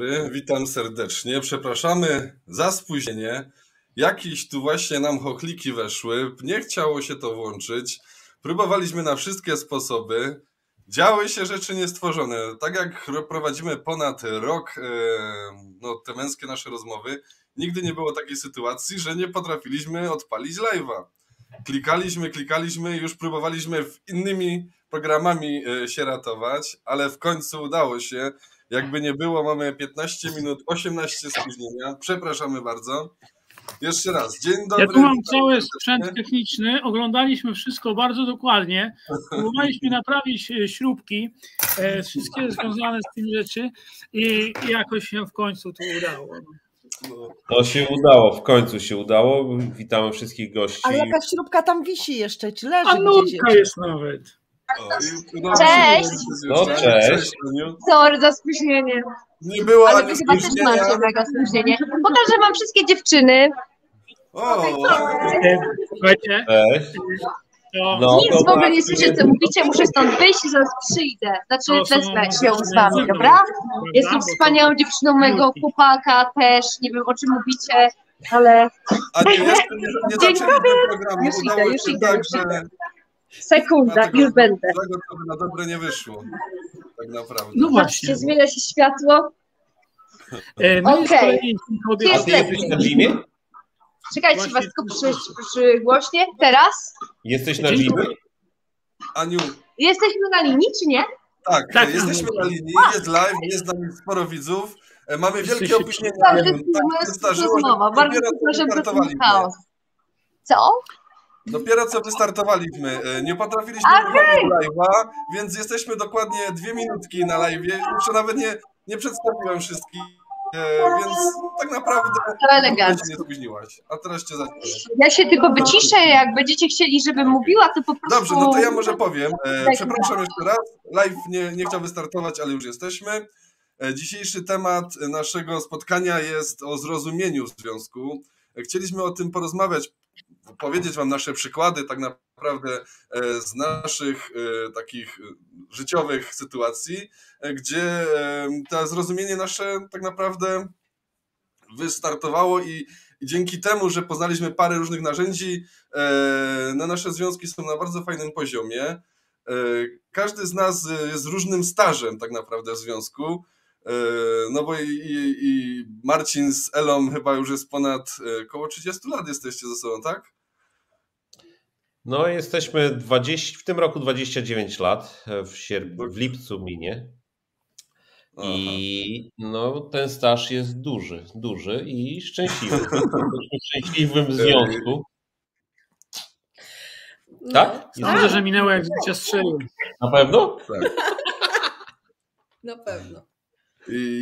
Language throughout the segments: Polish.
dobry, witam serdecznie. Przepraszamy za spóźnienie. Jakieś tu właśnie nam chochliki weszły, nie chciało się to włączyć. Próbowaliśmy na wszystkie sposoby. Działy się rzeczy niestworzone. Tak jak prowadzimy ponad rok e, no, te męskie nasze rozmowy, nigdy nie było takiej sytuacji, że nie potrafiliśmy odpalić live'a. Klikaliśmy, klikaliśmy, już próbowaliśmy innymi programami e, się ratować, ale w końcu udało się. Jakby nie było, mamy 15 minut, 18 spóźnienia. Przepraszamy bardzo. Jeszcze raz, dzień dobry. Ja tu mam cały sprzęt techniczny, oglądaliśmy wszystko bardzo dokładnie, próbowaliśmy naprawić e, śrubki, e, wszystkie związane z tym rzeczy i jakoś się w końcu to udało. No się udało, w końcu się udało. Witamy wszystkich gości. Ale jakaś śrubka tam wisi jeszcze, czy leży A gdzieś? jest nawet. Cześć. No cześć. Sorry za spóźnienie. Nie było Ale wy chyba też macie mega spóźnienie. Pokażę wam wszystkie dziewczyny. O, Słuchajcie, Cześć. No, Nic w dobra. ogóle nie słyszę, co mówicie. Muszę stąd wyjść i zaraz przyjdę. Znaczy, wezmę się z wami, dobra? Jestem wspaniałą dziewczyną mojego chłopaka też. Nie wiem, o czym mówicie, ale a nie, jeszcze nie, nie Dzień programu. Już idę, już idę, tak, już że idę. Sekunda, dlatego już będę. Tego, co by na dobre nie wyszło. Tak naprawdę. No właśnie. Patrzcie, zmienia się światło. E, z Okej. A ty jesteś na Jimie? Czekajcie, was tylko przy, przygłośnie. Teraz Jesteś na Jimie? Aniu, jesteśmy na linii, czy nie? tak, Tak, jesteśmy na linii, jest live, jest z nami sporo widzów. E, Mamy wielkie opóźnienie. Tak, Tak, to jest tak się zdarzyło, że rozmowa. Bardzo wystartowaliśmy. chaos. Co? Dopiero co wystartowaliśmy. e, Nie potrafiliśmy okay. live'a, więc jesteśmy dokładnie dwie minutki na live'ie. Jeszcze nawet nie, nie przedstawiłem wszystkich, e, więc tak naprawdę To elegancko. się nie spóźniłaś. A teraz cię zaczynam. Ja się tylko wyciszę, jak będziecie chcieli, żebym mówiła, to po prostu... Dobrze, no to ja może powiem. E, przepraszam jeszcze raz. Live nie, nie chciał wystartować, ale już jesteśmy. Dzisiejszy temat naszego spotkania jest o zrozumieniu związku. E, chcieliśmy o tym porozmawiać, powiedzieć Wam nasze przykłady tak naprawdę e, z naszych e, takich e, życiowych sytuacji, gdzie to zrozumienie nasze tak naprawdę wystartowało i, i dzięki temu, że poznaliśmy parę różnych narzędzi, e, no nasze związki są na bardzo fajnym poziomie. Każdy z nas jest różnym stażem tak naprawdę w związku. E, No bo i, i, i Marcin z Elą chyba już jest ponad e, około 30 lat jesteście ze sobą, tak? No jesteśmy 20, w tym roku 29 lat, w, sierp- w lipcu minie. I no, ten staż jest duży, duży i szczęśliwy. W szczęśliwym związku. Tak? Sądzę, że minęło jak życia strzelił. Na pewno? Na pewno.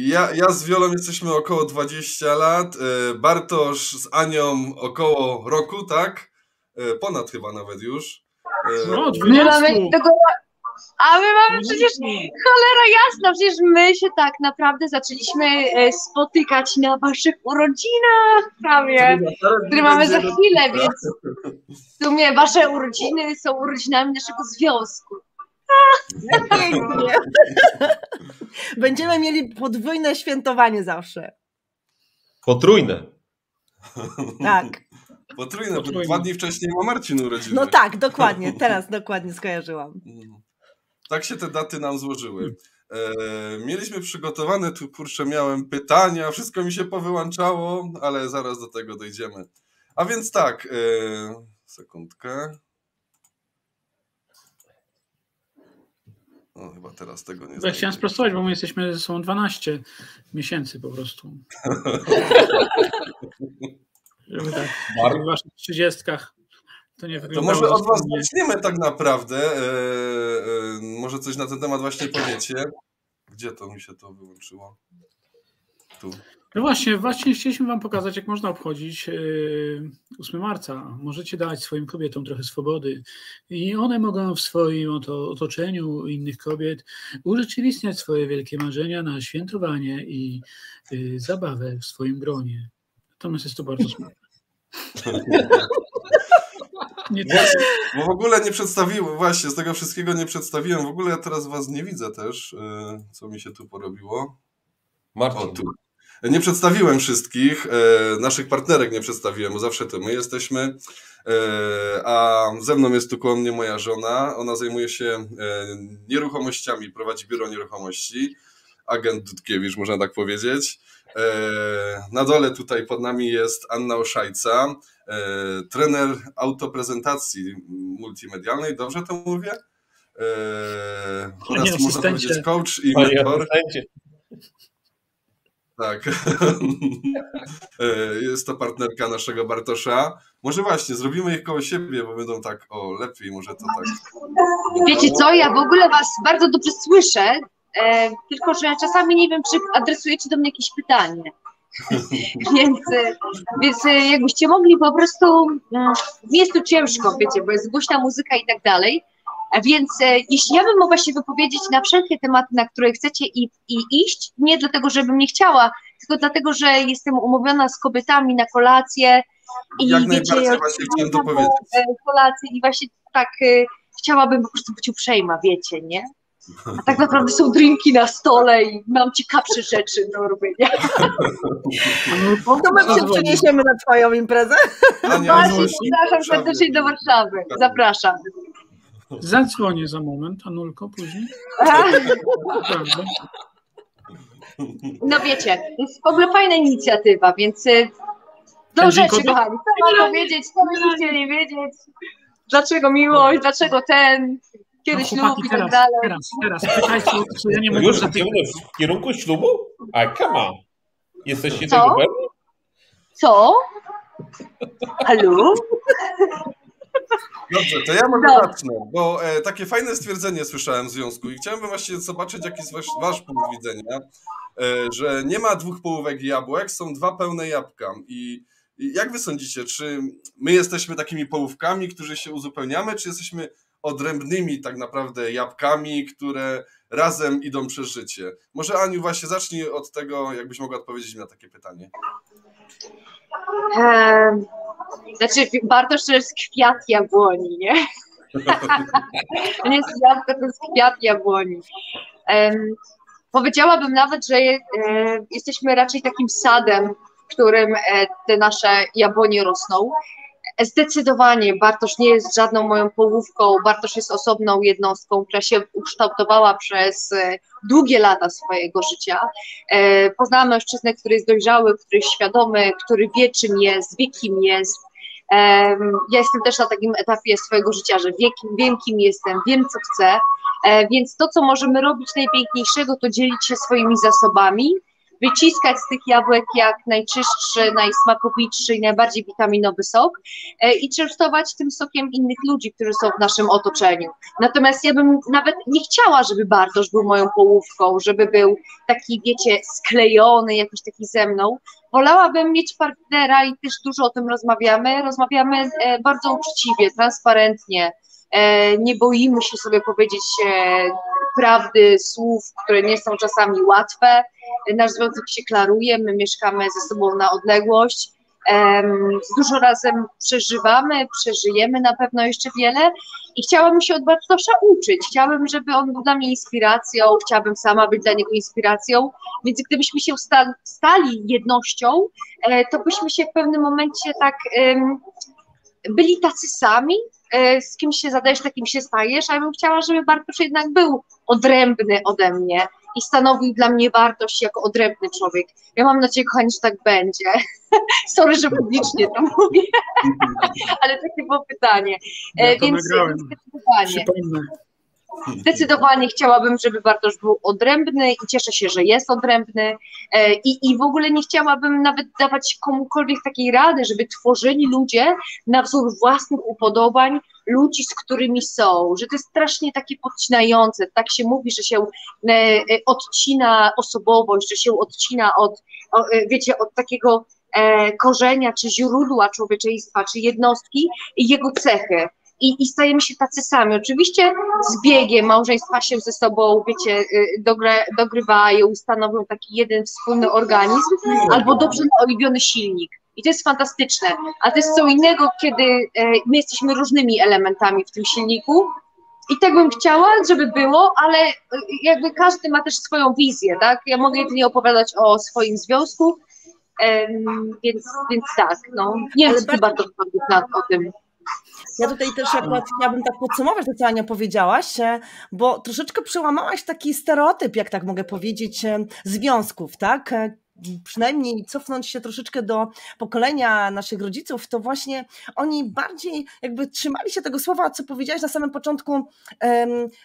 Ja, ja z Wiolą jesteśmy około 20 lat, e, Bartosz z Anią około roku, tak? E, Ponad chyba nawet już. E, No, My mamy 12. tego... A my mamy przecież... Cholera jasna, przecież my się tak naprawdę zaczęliśmy spotykać na waszych urodzinach prawie, które mamy za chwilę, więc w sumie wasze urodziny są urodzinami naszego związku. Pięknie. Będziemy mieli podwójne świętowanie zawsze. Potrójne. Tak. Potrójne, bo Potrójne. dwa dni wcześniej ma Marcin urodziny. No tak, dokładnie. Teraz dokładnie skojarzyłam. Mm. Tak się te daty nam złożyły. E, mieliśmy przygotowane, tu kurczę miałem pytania, wszystko mi się powyłączało, ale zaraz do tego dojdziemy. A więc tak, e, sekundkę. O, chyba teraz tego nie Ja znajdę. chciałem sprostować, bo my jesteśmy ze sobą 12 miesięcy po prostu. Żeby tak w waszych trzydziestkach to nie To może od Was zaczniemy tak naprawdę. E, e, może coś na ten temat właśnie powiecie. Gdzie to mi się to wyłączyło? Tu. No właśnie, właśnie chcieliśmy Wam pokazać, jak można obchodzić yy, 8 marca. Możecie dać swoim kobietom trochę swobody i one mogą w swoim oto, otoczeniu innych kobiet urzeczywistniać swoje wielkie marzenia na świętowanie i yy, zabawę w swoim gronie. Natomiast jest to bardzo smutne. Nie tak. Bo w ogóle nie przedstawiłem, właśnie z tego wszystkiego nie przedstawiłem. W ogóle ja teraz Was nie widzę też, e, co mi się tu porobiło. Marcin. O, tu. Nie przedstawiłem wszystkich, e, naszych partnerek nie przedstawiłem, bo zawsze to my jesteśmy. E, a ze mną jest tu koło mnie moja żona. Ona zajmuje się e, nieruchomościami, prowadzi biuro nieruchomości. Agent Dudkiewicz, można tak powiedzieć. Na dole tutaj pod nami jest Anna Oszajca, trener autoprezentacji multimedialnej. Dobrze to mówię? E, Panie oraz można powiedzieć coach i mentor. Tak. E, Jest to partnerka naszego Bartosza. Może właśnie, zrobimy ich koło siebie, bo będą tak, o, lepiej, może to tak. Wiecie co, ja w ogóle was bardzo dobrze słyszę, e, tylko że czasami nie wiem, czy adresujecie do mnie jakieś pytanie. więc, więc e, jakbyście mogli po prostu, mm, nie jest tu ciężko, wiecie, bo jest głośna muzyka i tak dalej, więc e, jeśli ja bym mogła się wypowiedzieć na wszelkie tematy, na które chcecie i, i iść, nie dlatego, żebym nie chciała, tylko dlatego, że jestem umówiona z kobietami na kolację i Jak wiecie, najbardziej ja właśnie chciałem to taką, powiedzieć. e, kolację i właśnie tak e, chciałabym po prostu być uprzejma, wiecie, nie? A tak naprawdę są drinki na stole i mam ciekawsze rzeczy do robienia. To my się przeniesiemy na twoją imprezę. Ania, Właśnie, zapraszam serdecznie do Warszawy. Zapraszam. Zadzwonię za moment, Anulko, później. Prawda. No wiecie, to jest w ogóle fajna inicjatywa, więc do Będzie rzeczy, kobiet- kochani. Co mam powiedzieć, co byście chcieli wiedzieć? Dlaczego miłość, dlaczego ten, kiedy No, ślub i tak dalej. teraz, teraz, pytajcie, co ja nie mogę Już zapytać. idziemy w kierunku ślubu? A, come on. Jesteście Co? tego pewni? Co? Halo? Dobrze, to ja może zacznę, bo e, takie fajne stwierdzenie słyszałem w związku i chciałem właśnie zobaczyć, jaki jest wasz, wasz punkt widzenia, e, że nie ma dwóch połówek jabłek, są dwa pełne jabłka. I, I jak wy sądzicie, czy my jesteśmy takimi połówkami, którzy się uzupełniamy, czy jesteśmy odrębnymi tak naprawdę jabłkami, które razem idą przez życie? Może Aniu właśnie zacznij od tego, jakbyś mogła odpowiedzieć mi na takie pytanie. Znaczy, Bartosz to jest kwiat jabłoni, nie? Nie jest jabłko, to jest kwiat jabłoni. Em, powiedziałabym nawet, że e, jesteśmy raczej takim sadem, w którym e, te nasze jabłonie rosną. Zdecydowanie Bartosz nie jest żadną moją połówką, Bartosz jest osobną jednostką, która się ukształtowała przez e, długie lata swojego życia. E, Poznałam mężczyznę, który jest dojrzały, który jest świadomy, który wie czym jest, wie kim jest. Ja jestem też na takim etapie swojego życia, że wie, wiem kim jestem, wiem co chcę, E, więc to co możemy robić najpiękniejszego to dzielić się swoimi zasobami, wyciskać z tych jabłek jak najczystszy, najsmakowitszy i najbardziej witaminowy sok e, i częstować tym sokiem innych ludzi, którzy są w naszym otoczeniu. Natomiast ja bym nawet nie chciała, żeby Bartosz był moją połówką, żeby był taki, wiecie, sklejony, jakiś taki ze mną. Wolałabym mieć partnera i też dużo o tym rozmawiamy. Rozmawiamy e, bardzo uczciwie, transparentnie. E, nie boimy się sobie powiedzieć prawdy, słów, które nie są czasami łatwe. Nasz związek się klaruje, my mieszkamy ze sobą na odległość. Dużo razem przeżywamy, przeżyjemy na pewno jeszcze wiele i chciałabym się od Bartosza uczyć. Chciałabym, żeby on był dla mnie inspiracją, chciałabym sama być dla niego inspiracją, więc gdybyśmy się sta- stali jednością, e, to byśmy się w pewnym momencie tak byli tacy sami, e, z kim się zadajesz, takim się stajesz, a ja bym chciała, żeby Bartosz jednak był odrębny ode mnie i stanowił dla mnie wartość jako odrębny człowiek. Ja mam nadzieję, kochani, że tak będzie. Sorry, że publicznie to mówię, ale takie było pytanie. E, Ja to Więc nagrałem. zdecydowanie. Przypomnę. Zdecydowanie chciałabym, żeby Bartosz był odrębny i cieszę się, że jest odrębny E, i, i w ogóle nie chciałabym nawet dawać komukolwiek takiej rady, żeby tworzyli ludzie na wzór własnych upodobań ludzi, z którymi są, że to jest strasznie takie podcinające, tak się mówi, że się e, e, odcina osobowość, że się odcina od, e, wiecie, od takiego korzenia czy źródła człowieczeństwa, czy jednostki i jego cechy i, i stajemy się tacy sami. Oczywiście z biegiem małżeństwa się ze sobą, wiecie, y, dogre, dogrywają, stanowią taki jeden wspólny organizm, albo dobrze naoliwiony silnik. I to jest fantastyczne. A to jest co innego, kiedy e, my jesteśmy różnymi elementami w tym silniku i tak bym chciała, żeby było, ale jakby każdy ma też swoją wizję, tak? Ja mogę jedynie opowiadać o swoim związku, więc, więc tak, no. Nie wiem, czy bardzo na, o tym. Ja tutaj też akurat chciałabym tak podsumować to, co Ania powiedziałaś, e, bo troszeczkę przełamałaś taki stereotyp, jak tak mogę powiedzieć, e, związków, tak? E, przynajmniej cofnąć się troszeczkę do pokolenia naszych rodziców, to właśnie oni bardziej jakby trzymali się tego słowa, co powiedziałaś na samym początku,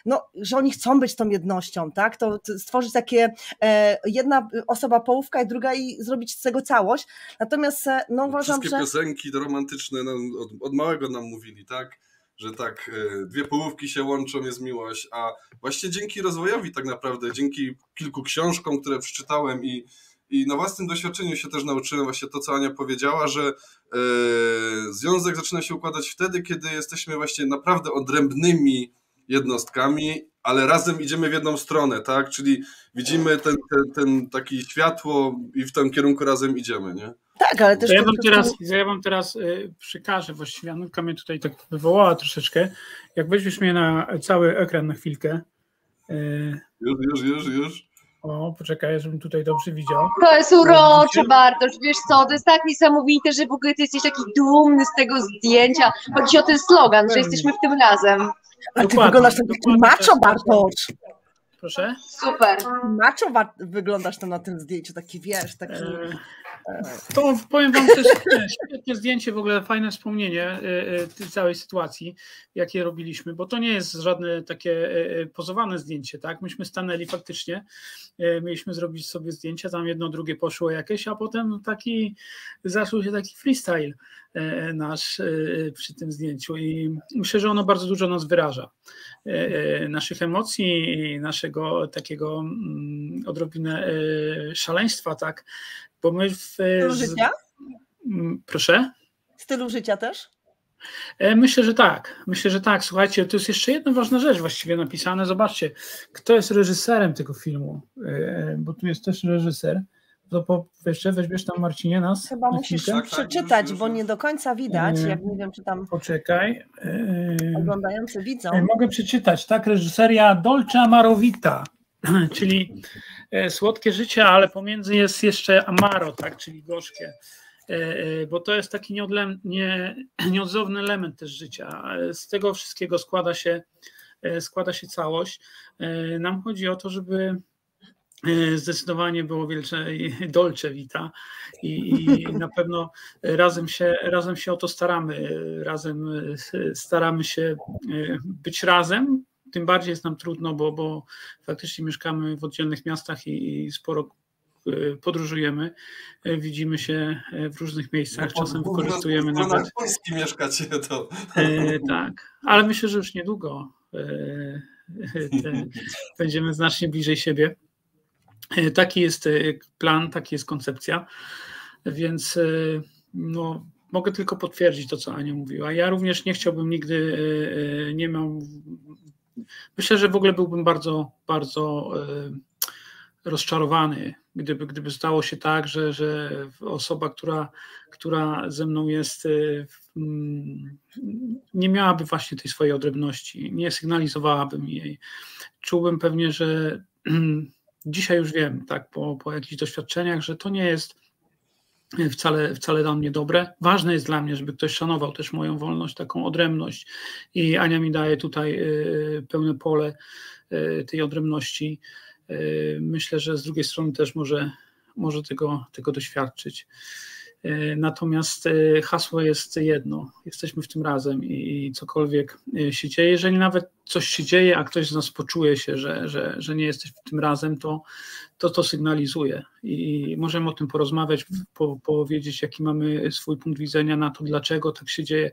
no, że oni chcą być tą jednością, tak? To stworzyć takie jedna osoba połówka i druga i zrobić z tego całość. Natomiast no uważam, Wszystkie że... piosenki romantyczne od, od małego nam mówili, tak? że tak, dwie połówki się łączą, jest miłość, a właśnie dzięki rozwojowi tak naprawdę, dzięki kilku książkom, które przeczytałem i i na własnym doświadczeniu się też nauczyłem właśnie to, co Ania powiedziała, że yy, związek zaczyna się układać wtedy, kiedy jesteśmy właśnie naprawdę odrębnymi jednostkami, ale razem idziemy w jedną stronę, tak? Czyli widzimy ten, ten, ten taki światło i w tym kierunku razem idziemy, nie? Tak, ale też. To ja wam teraz, ja wam teraz y, przekażę, właściwie Anutka mnie tutaj tak wywołała troszeczkę. Jak weźmiesz mnie na cały ekran na chwilkę. Y, już, już, już, już. O, poczekaj, żebym tutaj dobrze widział. To jest urocze, Bartosz, wiesz co, to jest tak niesamowite, że w ogóle ty jesteś taki dumny z tego zdjęcia. Chodzi o ten slogan, że jesteśmy w tym razem. A ty dokładnie, wyglądasz taki macho, Bartosz. Proszę? Super. Macho wyglądasz tam na tym zdjęciu, taki wiesz, taki... E to powiem wam, to jest świetne zdjęcie, w ogóle fajne wspomnienie e, e, tej całej sytuacji, jakie robiliśmy, bo to nie jest żadne takie e, pozowane zdjęcie, tak? Myśmy stanęli faktycznie, mieliśmy zrobić sobie zdjęcia, tam jedno, drugie poszło jakieś, a potem taki, zaczął się taki freestyle nasz przy tym zdjęciu i myślę, że ono bardzo dużo nas wyraża. Naszych emocji, naszego takiego mm, odrobinę szaleństwa, tak? Bo my w. Stylu życia? Proszę? Stylu życia też? E, myślę, że tak. Myślę, że tak. Słuchajcie, to jest jeszcze jedna ważna rzecz właściwie napisane. Zobaczcie, kto jest reżyserem tego filmu, e, bo tu jest też reżyser. To po, jeszcze weźmiesz tam Marcinie nas. Chyba musisz tak, tak, przeczytać, bo nie do końca widać. Jak nie wiem, czy tam. Poczekaj. Oglądający widzą. Mogę przeczytać, tak? Reżyseria Dolce Amarowita, czyli E, słodkie życie, ale pomiędzy jest jeszcze amaro, tak, czyli gorzkie, e, e, bo to jest taki nieodzowny element też życia. Z tego wszystkiego składa się, składa się całość. Nam chodzi o to, żeby zdecydowanie było wielce dolce vita i, i, na pewno razem się, razem się o to staramy. Razem staramy się być razem, tym bardziej jest nam trudno, bo, bo faktycznie mieszkamy w oddzielnych miastach i, i sporo e, podróżujemy, e, widzimy się e, w różnych miejscach, no, czasem wykorzystujemy w nawet... Polski mieszkacie to. E, tak, ale myślę, że już niedługo e, te, będziemy znacznie bliżej siebie. E, taki jest plan, taka jest koncepcja, więc no, mogę tylko potwierdzić to, co Ania mówiła. Ja również nie chciałbym nigdy, nie mam Myślę, że w ogóle byłbym bardzo, bardzo e, rozczarowany, gdyby, gdyby stało się tak, że, że osoba, która, która ze mną jest, e, nie miałaby właśnie tej swojej odrębności, nie sygnalizowałabym jej. Czułbym pewnie, że dzisiaj już wiem, tak, po, po jakichś doświadczeniach, że to nie jest wcale, wcale dla mnie dobre. Ważne jest dla mnie, żeby ktoś szanował też moją wolność, taką odrębność i Ania mi daje tutaj y, pełne pole y, tej odrębności. Y, myślę, że z drugiej strony też może, może tego, tego doświadczyć. E, natomiast e, hasło jest jedno: jesteśmy w tym razem i cokolwiek e, się dzieje, jeżeli nawet coś się dzieje, a ktoś z nas poczuje się, że, że, że nie jesteś w tym razem, to, to to sygnalizuje. I możemy o tym porozmawiać, po, powiedzieć, jaki mamy swój punkt widzenia na to, dlaczego tak się dzieje.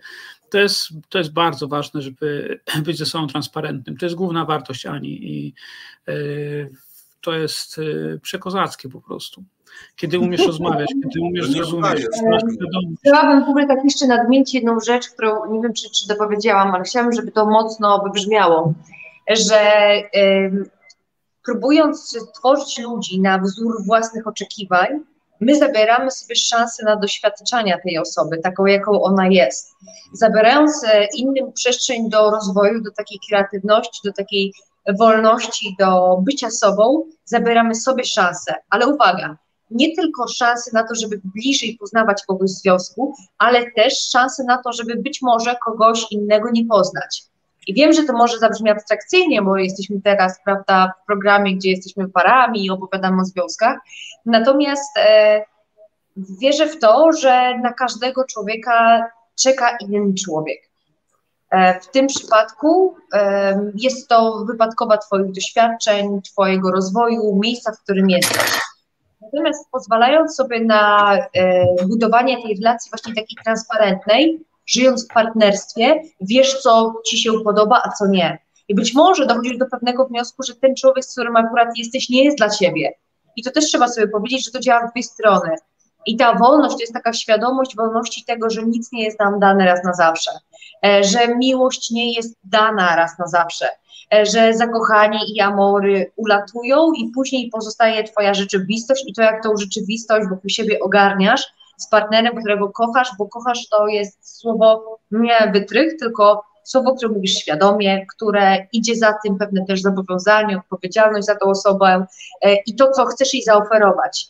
To jest, to jest bardzo ważne, żeby być ze sobą transparentnym. To jest główna wartość Ani i to jest przekozackie po prostu kiedy umiesz rozmawiać, kiedy umiesz zrozumieć. Chciałabym w ogóle tak jeszcze nadmienić jedną rzecz, którą nie wiem, czy, czy dopowiedziałam, ale chciałabym, żeby to mocno wybrzmiało, że próbując tworzyć ludzi na wzór własnych oczekiwań, my zabieramy sobie szansę na doświadczenia tej osoby, taką jaką ona jest. Zabierając e, innym przestrzeń do rozwoju, do takiej kreatywności, do takiej wolności, do bycia sobą, zabieramy sobie szansę. Ale uwaga, nie tylko szansę na to, żeby bliżej poznawać kogoś w związku, ale też szansę na to, żeby być może kogoś innego nie poznać. I wiem, że to może zabrzmi abstrakcyjnie, bo jesteśmy teraz, prawda, w programie, gdzie jesteśmy parami i opowiadamy o związkach. Natomiast e, wierzę w to, że na każdego człowieka czeka inny człowiek. E, w tym przypadku jest to wypadkowa Twoich doświadczeń, Twojego rozwoju, miejsca, w którym jesteś. Natomiast pozwalając sobie na e, budowanie tej relacji właśnie takiej transparentnej, żyjąc w partnerstwie, wiesz, co ci się podoba, a co nie. I być może dochodzisz do pewnego wniosku, że ten człowiek, z którym akurat jesteś, nie jest dla ciebie. I to też trzeba sobie powiedzieć, że to działa w dwie strony. I ta wolność to jest taka świadomość wolności tego, że nic nie jest nam dane raz na zawsze, że miłość nie jest dana raz na zawsze, e, że zakochanie i amory ulatują i później pozostaje twoja rzeczywistość i to, jak tą rzeczywistość wokół siebie ogarniasz, z partnerem, którego kochasz, bo kochasz to jest słowo nie wytrych, tylko słowo, które mówisz świadomie, które idzie za tym pewne też zobowiązanie, odpowiedzialność za tą osobę e, i to, co chcesz jej zaoferować.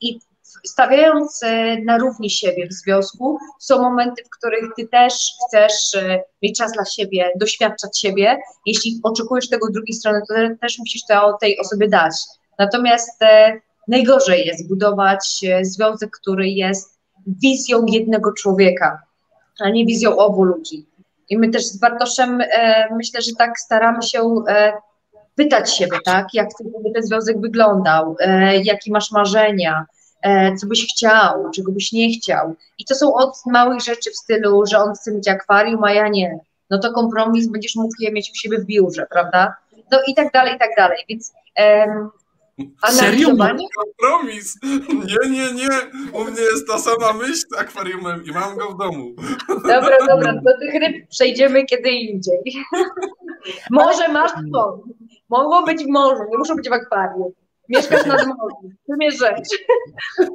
I stawiając e, na równi siebie w związku, są momenty, w których ty też chcesz e, mieć czas dla siebie, doświadczać siebie. Jeśli oczekujesz tego drugiej strony, to też musisz to tej osobie dać. Natomiast najgorzej jest budować e, związek, który jest wizją jednego człowieka, a nie wizją obu ludzi. I my też z Bartoszem e, myślę, że tak staramy się e, pytać siebie, tak, jak ten związek wyglądał, e, jakie masz marzenia, e, co byś chciał, czego byś nie chciał. I to są od małych rzeczy w stylu, że on chce mieć akwarium, a ja nie. No to kompromis będziesz mógł je mieć u siebie w biurze, prawda? No i tak dalej, i tak dalej. Więc Serio? Kompromis. Nie, nie, nie. U mnie jest ta sama myśl z akwariumem i mam go w domu. Dobra, dobra, do tych ryb przejdziemy kiedy indziej. Może masz to. Mogło być w morzu, nie muszą być w akwarium. Mieszkasz nad morzem, czym jest rzecz.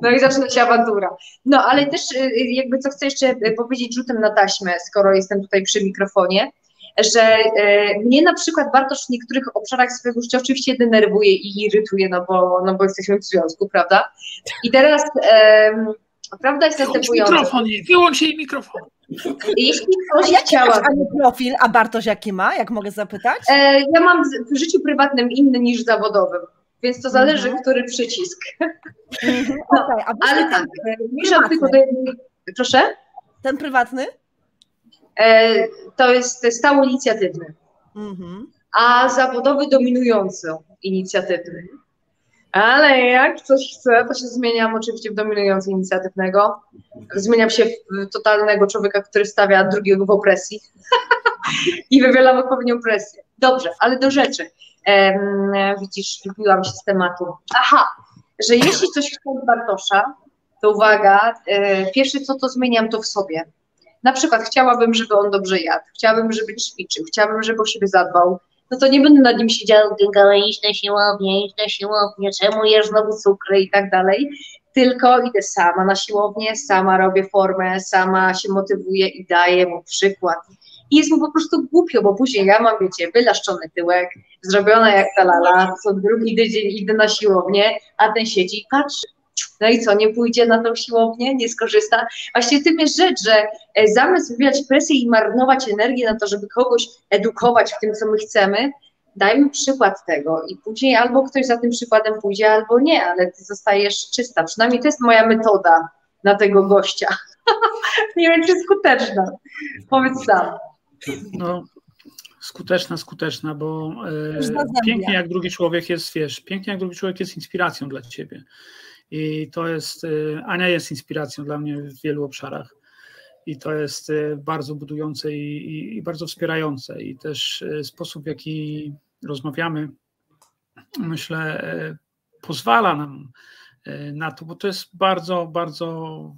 No i zaczyna się awantura. No ale też y, jakby co chcę jeszcze powiedzieć rzutem na taśmę, skoro jestem tutaj przy mikrofonie że e, mnie na przykład Bartosz w niektórych obszarach swojego życia oczywiście denerwuje i irytuje, no bo, no bo jesteśmy w związku, prawda? I teraz e, prawda jest następująca. Mikrofon, wyłącz jej mikrofon. Jeśli ktoś jaki chciała... Masz, profil, a Bartosz jaki ma, jak mogę zapytać? E, ja mam w życiu prywatnym inny niż zawodowym, więc to zależy, -hmm. który przycisk. -hmm. no, okay, ale tak, mniejsza tylko do jednej... Proszę? Ten prywatny? E, to jest stały inicjatywny, mhm. a zawodowy dominujący inicjatywny. Ale jak coś chcę, to się zmieniam oczywiście w dominujący inicjatywnego. Zmieniam się w totalnego człowieka, który stawia drugiego w opresji i wywielam odpowiednią presję. Dobrze, ale do rzeczy. Widzisz, wypiłam się z tematu. Aha, że jeśli coś chcę od Bartosza, to uwaga, e, pierwsze co to zmieniam to w sobie na przykład chciałabym, żeby on dobrze jadł, chciałabym, żeby ćwiczył, chciałabym, żeby o siebie zadbał, no to nie będę nad nim siedział, gęgała, iść na siłownię, iść na siłownię, czemu jesz znowu cukry i tak dalej, tylko idę sama na siłownię, sama robię formę, sama się motywuję i daję mu przykład. I jest mu po prostu głupio, bo później ja mam, wiecie, wylaszczony tyłek, zrobiona jak ta lala, co drugi tydzień idę na siłownię, a ten siedzi i patrzy. No i co, nie pójdzie na tą siłownię, nie skorzysta? Właśnie tym jest rzecz, że e, zamiast wywierać presję i marnować energię na to, żeby kogoś edukować w tym, co my chcemy, dajmy przykład tego i później albo ktoś za tym przykładem pójdzie, albo nie, ale ty zostajesz czysta. Przynajmniej to jest moja metoda na tego gościa. nie wiem, czy skuteczna. Powiedz sam. No, skuteczna, skuteczna, bo e, pięknie jak drugi człowiek jest, wiesz, pięknie jak drugi człowiek jest inspiracją dla ciebie. I to jest, y, Ania jest inspiracją dla mnie w wielu obszarach. I to jest y, bardzo budujące i, i, i bardzo wspierające. I też y, sposób, w jaki rozmawiamy, myślę, pozwala nam na to, bo to jest bardzo, bardzo.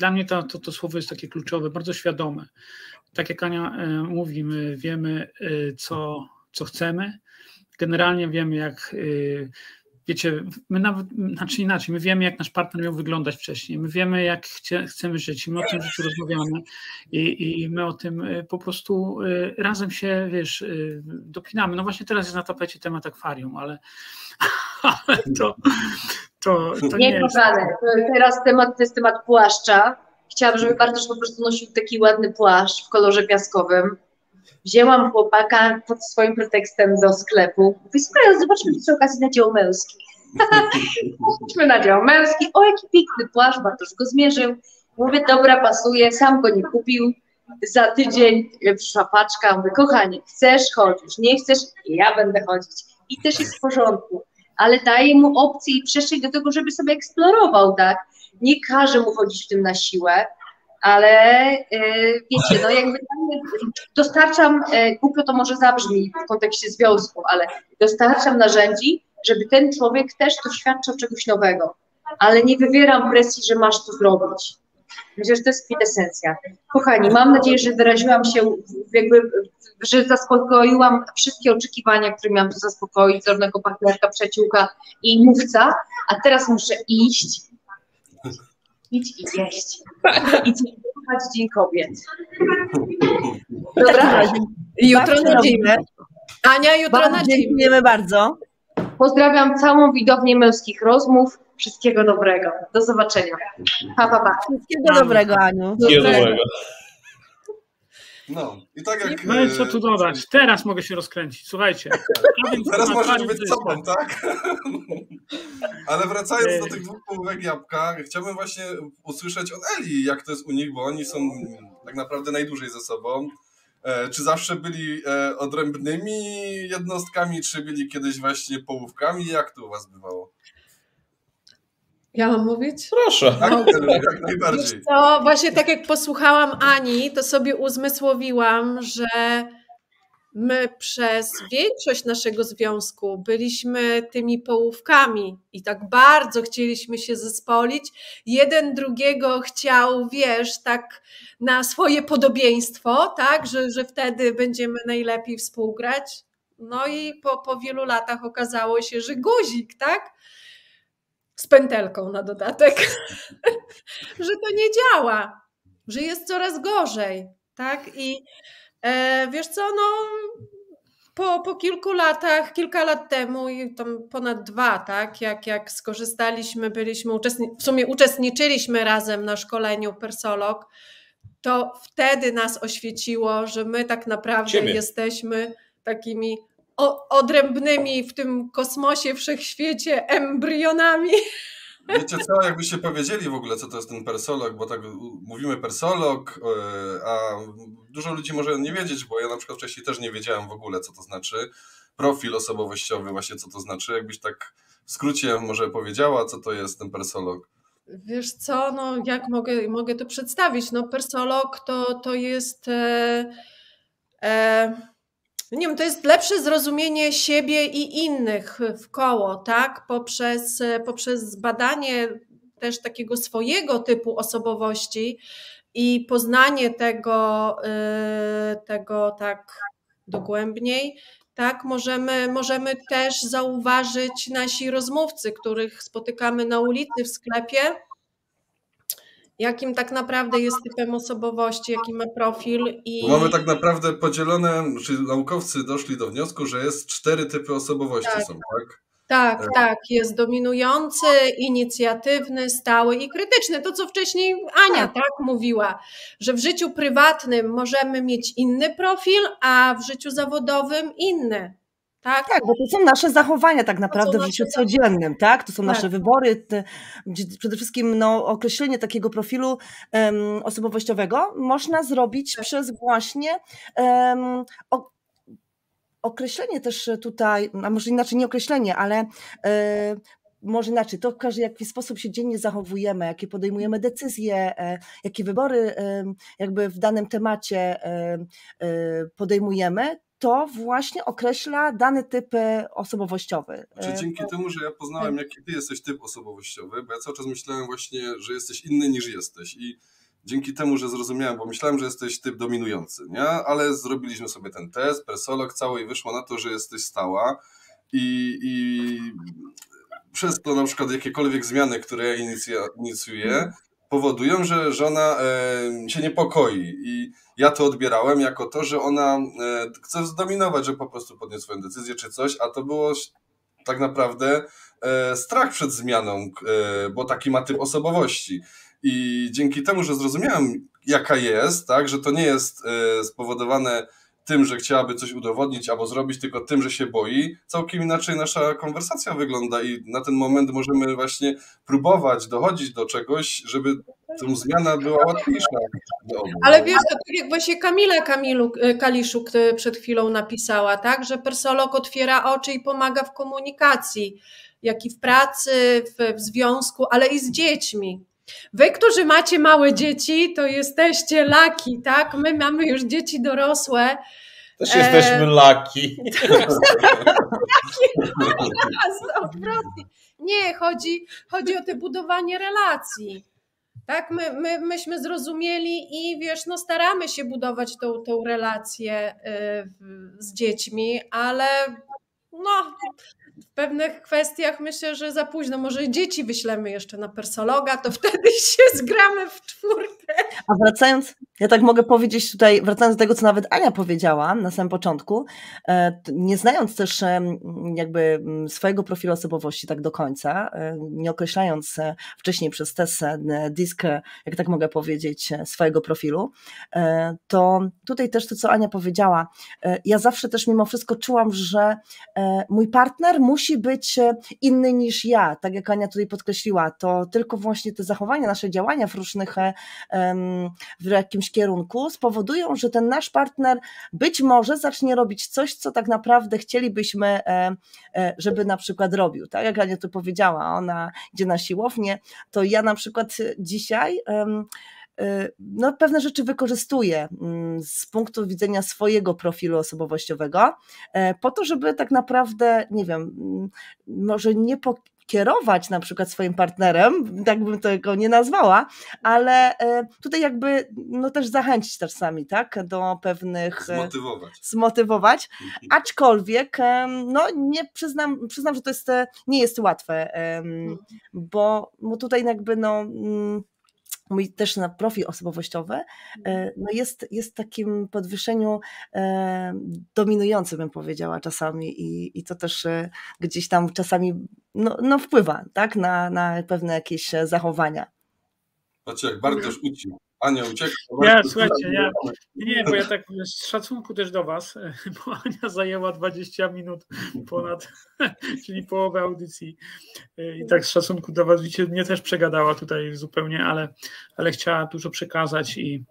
Dla mnie to, to, to słowo jest takie kluczowe, bardzo świadome. Tak jak Ania mówi, my wiemy, co, co chcemy. Generalnie wiemy, jak wiecie, my nawet, znaczy inaczej, my wiemy, jak nasz partner miał wyglądać wcześniej, my wiemy, jak chcie, chcemy żyć, my o tym życiu rozmawiamy i, i my o tym po prostu razem się, wiesz, dopinamy. No właśnie teraz jest na tapecie temat akwarium, ale, ale to, to, to nie, nie jest. Teraz temat to jest temat płaszcza. Chciałabym, żeby Bartosz po prostu nosił taki ładny płaszcz w kolorze piaskowym wzięłam chłopaka pod swoim pretekstem do sklepu. Mówię, słuchaj, zobaczmy przy okazji na dział męski. Poszliśmy na dział męski. O, jaki piękny płaszcz, Bartosz go zmierzył. Mówię, dobra, pasuje, sam go nie kupił. Za tydzień przyszła paczka, mówię, kochanie, chcesz, chodzisz, nie chcesz, ja będę chodzić. I też jest w porządku. Ale daję mu opcję i przestrzeń do tego, żeby sobie eksplorował, tak? Nie każę mu chodzić w tym na siłę, ale y, wiecie, no jakby dostarczam, y, głupio to może zabrzmi w kontekście związku, ale dostarczam narzędzi, żeby ten człowiek też doświadczał czegoś nowego, ale nie wywieram presji, że masz to zrobić. Myślę, że to jest kwintesencja. Kochani, mam nadzieję, że wyraziłam się, jakby, że zaspokoiłam wszystkie oczekiwania, które miałam tu zaspokoić, zarówno partnerka, przyjaciółka i mówca, a teraz muszę iść, pić i jeść. I świętować Dzień Kobiet. Dobra? Jutro na dzień. Ania, jutro na dzień. Dziękujemy bardzo. Pozdrawiam całą widownię męskich rozmów. Wszystkiego dobrego. Do zobaczenia. Pa, pa, pa. Wszystkiego dobrego, Aniu. Wszystkiego dobrego. No, i tak jak. No i co tu dodać? Teraz mogę się rozkręcić. Słuchajcie. Teraz możesz być sobą, tak? Ale wracając do tych dwóch połówek jabłka, chciałbym właśnie usłyszeć od Eli, jak to jest u nich, bo oni są tak naprawdę najdłużej ze sobą. E, czy zawsze byli e, odrębnymi jednostkami, czy byli kiedyś właśnie połówkami? Jak to u was bywało? Ja mam mówić? Proszę. Tak, jak najbardziej. To właśnie tak jak posłuchałam Ani, to sobie uzmysłowiłam, że my przez większość naszego związku byliśmy tymi połówkami i tak bardzo chcieliśmy się zespolić. Jeden drugiego chciał, wiesz, tak na swoje podobieństwo, tak, że, że wtedy będziemy najlepiej współgrać. No i po, po wielu latach okazało się, że guzik, tak? Z pętelką na dodatek, że to nie działa, że jest coraz gorzej, tak? I e, wiesz co, no po, po kilku latach, kilka lat temu, i tam ponad dwa, tak, jak, jak skorzystaliśmy, byliśmy, uczestni- w sumie uczestniczyliśmy razem na szkoleniu Persolog, to wtedy nas oświeciło, że my tak naprawdę Ciebie. jesteśmy takimi odrębnymi w tym kosmosie, wszechświecie embrionami. Wiecie co, jakbyście powiedzieli w ogóle, co to jest ten persolog, bo tak mówimy persolog, e, a dużo ludzi może nie wiedzieć, bo ja na przykład wcześniej też nie wiedziałem w ogóle, co to znaczy. Profil osobowościowy, właśnie co to znaczy. Jakbyś tak w skrócie może powiedziała, co to jest ten persolog. Wiesz co, no jak mogę, mogę to przedstawić? No persolog to, to jest... E, e, nie wiem, to jest lepsze zrozumienie siebie i innych w koło, tak? Poprzez, poprzez badanie też takiego swojego typu osobowości i poznanie tego, y, tego tak dogłębniej, tak, możemy, możemy też zauważyć nasi rozmówcy, których spotykamy na ulicy, w sklepie, jakim tak naprawdę jest typem osobowości, jaki ma profil. I... Mamy tak naprawdę podzielone, czyli naukowcy doszli do wniosku, że jest cztery typy osobowości Tak. są, tak? Tak, tak, jest dominujący, inicjatywny, stały i krytyczny. To, co wcześniej Ania tak mówiła, że w życiu prywatnym możemy mieć inny profil, a w życiu zawodowym inny. Tak? Tak, bo to są nasze zachowania tak naprawdę w życiu codziennym, tak? To są Tak. nasze wybory, te, przede wszystkim no, określenie takiego profilu em, osobowościowego można zrobić Tak. przez właśnie em, o, określenie też tutaj, a może inaczej nie określenie, ale e, może inaczej, to pokaże, w jaki sposób się dziennie zachowujemy, jakie podejmujemy decyzje, e, jakie wybory jakby w danym temacie em, e, podejmujemy, to właśnie określa dany typ e, osobowościowy. Czy E, dzięki temu, że ja poznałem, jaki ty jesteś typ osobowościowy, bo ja cały czas myślałem właśnie, że jesteś inny niż jesteś i dzięki temu, że zrozumiałem, bo myślałem, że jesteś typ dominujący, nie? Ale zrobiliśmy sobie ten test, persolog cały i wyszło na to, że jesteś stała i, i przez to na przykład jakiekolwiek zmiany, które ja inicjuję, powodują, że żona e, się niepokoi i ja to odbierałem jako to, że ona e, chce zdominować, że po prostu podnie swoją decyzję czy coś, a to było tak naprawdę e, strach przed zmianą, bo taki ma typ osobowości. I dzięki temu, że zrozumiałem, jaka jest, tak, że to nie jest spowodowane tym, że chciałaby coś udowodnić albo zrobić, tylko tym, że się boi, całkiem inaczej nasza konwersacja wygląda i na ten moment możemy właśnie próbować dochodzić do czegoś, żeby ta zmiana była łatwiejsza. Ale wiesz, to tak jak właśnie Kamila Kamilu, e, Kaliszuk przed chwilą napisała, tak, że persolog otwiera oczy i pomaga w komunikacji, jak i w pracy, w, w związku, ale i z dziećmi. Wy, którzy macie małe dzieci, to jesteście laki, tak? My mamy już dzieci dorosłe. Też jesteśmy e... laki. Odwrotnie. Nie, chodzi, chodzi o te budowanie relacji. Tak, my, my, myśmy zrozumieli i wiesz, no staramy się budować tą, tą relację y, z dziećmi, ale no, w pewnych kwestiach myślę, że za późno. Może dzieci wyślemy jeszcze na persologa, to wtedy się zgramy w czwórkę. A wracając, ja tak mogę powiedzieć tutaj, wracając do tego, co nawet Ania powiedziała na samym początku, e, nie znając też jakby swojego profilu osobowości tak do końca, e, nie określając e, wcześniej przez test disk, jak tak mogę powiedzieć, swojego profilu, to tutaj też to, co Ania powiedziała, ja zawsze też mimo wszystko czułam, że mój partner musi być inny niż ja, tak jak Ania tutaj podkreśliła, to tylko właśnie te zachowania, nasze działania w różnych, w jakimś kierunku spowodują, że ten nasz partner być może zacznie robić coś, co tak naprawdę chcielibyśmy, e, e, żeby na przykład robił. Tak jak Ania to powiedziała, ona idzie na siłownię, to ja na przykład dzisiaj e, no, pewne rzeczy wykorzystuję mm, z punktu widzenia swojego profilu osobowościowego, po to, żeby tak naprawdę, nie wiem, mm, może nie po, kierować na przykład swoim partnerem, tak bym tego nie nazwała, ale e, tutaj jakby no też zachęcić czasami, tak, do pewnych... E, zmotywować. Zmotywować, mhm. aczkolwiek no nie przyznam, przyznam, że to jest, e, nie jest łatwe, mhm. bo, bo tutaj jakby no mm, mój też na profil osobowościowy, e, mhm. no jest, jest takim podwyższeniu e, dominującym, bym powiedziała czasami i, i to też e, gdzieś tam czasami no, no wpływa tak, na, na pewne jakieś zachowania. Patrzcie, jak Bartosz uciekł. Ania uciekła. Ja, słuchajcie, ja, nie, bo ja tak z szacunku też do Was, bo Ania zajęła 20 minut ponad, czyli połowę audycji i tak z szacunku do Was, widzicie, mnie też przegadała tutaj zupełnie, ale, ale chciała dużo przekazać i,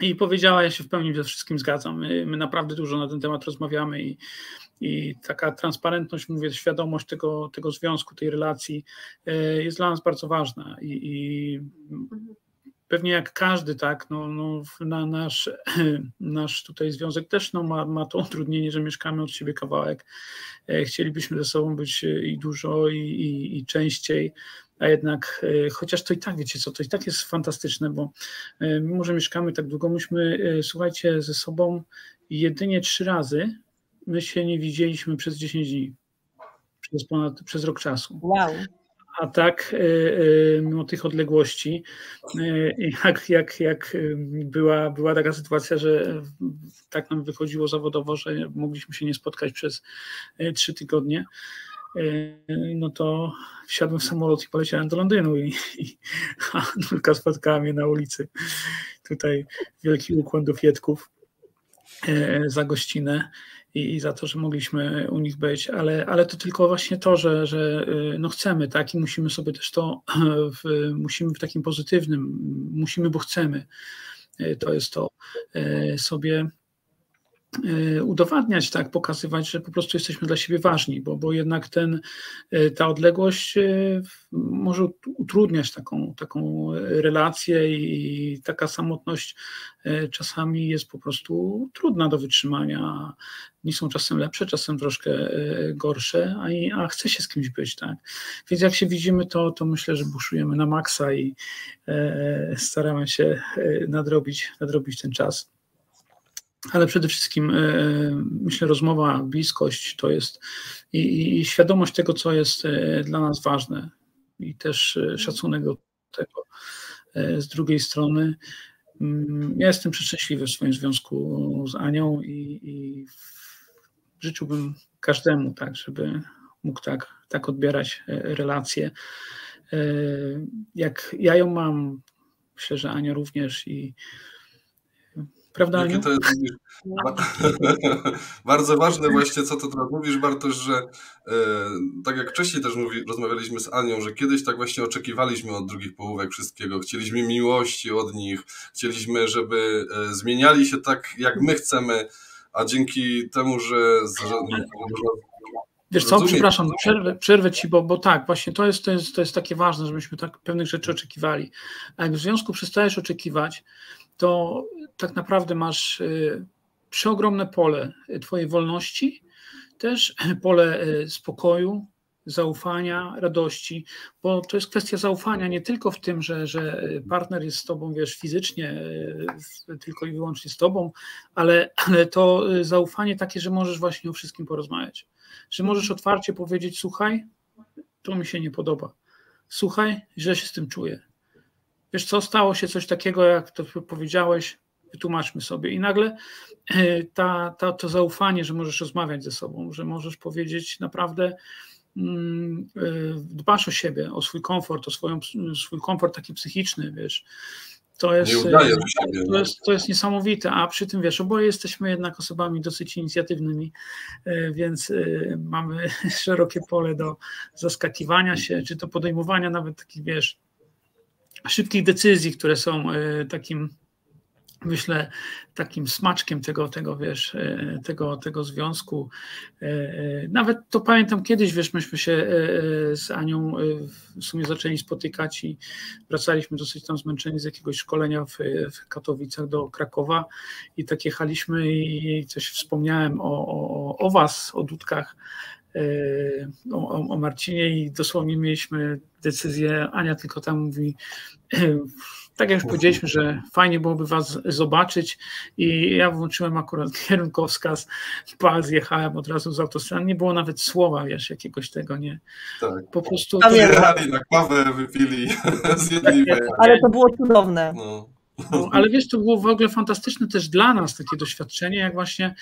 i powiedziała, ja się w pełni ze wszystkim zgadzam. My, my naprawdę dużo na ten temat rozmawiamy i, i taka transparentność, mówię, świadomość tego, tego związku, tej relacji e, jest dla nas bardzo ważna i, i pewnie jak każdy, tak, no, no, na nasz, nasz tutaj związek też no, ma, ma to utrudnienie, że mieszkamy od siebie kawałek. E, chcielibyśmy ze sobą być e, i dużo, i, i, i częściej, a jednak, e, chociaż to i tak, wiecie co, to i tak jest fantastyczne, bo mimo, że mieszkamy tak długo, myśmy, słuchajcie, ze sobą jedynie trzy razy my się nie widzieliśmy przez 10 dni, przez ponad, przez rok czasu. Wow a tak e, e, mimo tych odległości, e, jak, jak, jak była, była taka sytuacja, że tak nam wychodziło zawodowo, że mogliśmy się nie spotkać przez trzy tygodnie, no to wsiadłem w samolot i poleciałem do Londynu i, i a Nulka spotkała mnie na ulicy. Tutaj wielki ukłon do Fietków za gościnę i, i, za to, że mogliśmy u nich być, ale, ale to tylko właśnie to, że, że y, no chcemy, tak, i musimy sobie też to, w, musimy w takim pozytywnym, musimy, bo chcemy, y, to jest to, y, sobie udowadniać, tak, pokazywać, że po prostu jesteśmy dla siebie ważni, bo, bo jednak ten, ta odległość może utrudniać taką, taką relację i taka samotność czasami jest po prostu trudna do wytrzymania nie są czasem lepsze, czasem troszkę gorsze, a, a chce się z kimś być, tak. Więc jak się widzimy, to, to myślę, że buszujemy na maksa i e, staramy się nadrobić, nadrobić ten czas. Ale przede wszystkim myślę, rozmowa, bliskość to jest i, i, świadomość tego, co jest dla nas ważne, i też szacunek do tego z drugiej strony. Mm, ja jestem przeszczęśliwy w swoim związku z Anią i, i życzyłbym każdemu, tak, żeby mógł tak, tak odbierać e, relacje. E, jak ja ją mam, myślę, że Ania również i Prawda, Aniu? To jest bardzo ważne właśnie, co to teraz mówisz, Bartosz, że e, tak jak wcześniej też mówi, rozmawialiśmy z Anią, że kiedyś tak właśnie oczekiwaliśmy od drugich połówek wszystkiego. Chcieliśmy miłości od nich, chcieliśmy, żeby e, zmieniali się tak, jak my chcemy, a dzięki temu, że... Z, Wiesz co, przepraszam, przerwę, przerwę ci, bo, bo tak, właśnie to jest, to, jest, to jest takie ważne, żebyśmy tak pewnych rzeczy oczekiwali. A jak w związku przestajesz oczekiwać, to tak naprawdę masz y, przeogromne pole Twojej wolności, też pole y, spokoju, zaufania, radości, bo to jest kwestia zaufania nie tylko w tym, że, że partner jest z tobą, wiesz, fizycznie, y, tylko i wyłącznie z tobą, ale, ale to zaufanie takie, że możesz właśnie o wszystkim porozmawiać, że możesz otwarcie powiedzieć, słuchaj, to mi się nie podoba, słuchaj, źle się z tym czuję, wiesz co, stało się coś takiego, jak to powiedziałeś, wytłumaczmy sobie. I nagle e, ta, ta, to zaufanie, że możesz rozmawiać ze sobą, że możesz powiedzieć naprawdę, mm, e, dbasz o siebie, o swój komfort, o swoją, swój komfort taki psychiczny, wiesz. To jest, e, to, jest, to jest niesamowite, a przy tym wiesz, oboje jesteśmy jednak osobami dosyć inicjatywnymi, więc mamy szerokie pole do zaskakiwania się, czy do podejmowania nawet takich, wiesz, szybkich decyzji, które są e, takim myślę, takim smaczkiem tego, tego wiesz, e, tego, tego związku. E, nawet to pamiętam kiedyś, wiesz, myśmy się z Anią w sumie zaczęli spotykać i wracaliśmy dosyć tam zmęczeni z jakiegoś szkolenia w, w Katowicach do Krakowa i tak jechaliśmy i coś wspomniałem o, o, o was, o Dudkach, o, o Marcinie i dosłownie mieliśmy decyzję, Ania tylko tam mówi, tak jak już powiedzieliśmy, że fajnie byłoby Was zobaczyć i ja włączyłem akurat kierunkowskaz, pal zjechałem od razu z autostrady, nie było nawet słowa, wiesz, jakiegoś tego, nie? Tak. Po prostu... Jechali na kawę, wypili, zjedli. Tak, ale to było cudowne. No. No, ale wiesz, to było w ogóle fantastyczne też dla nas takie doświadczenie, jak właśnie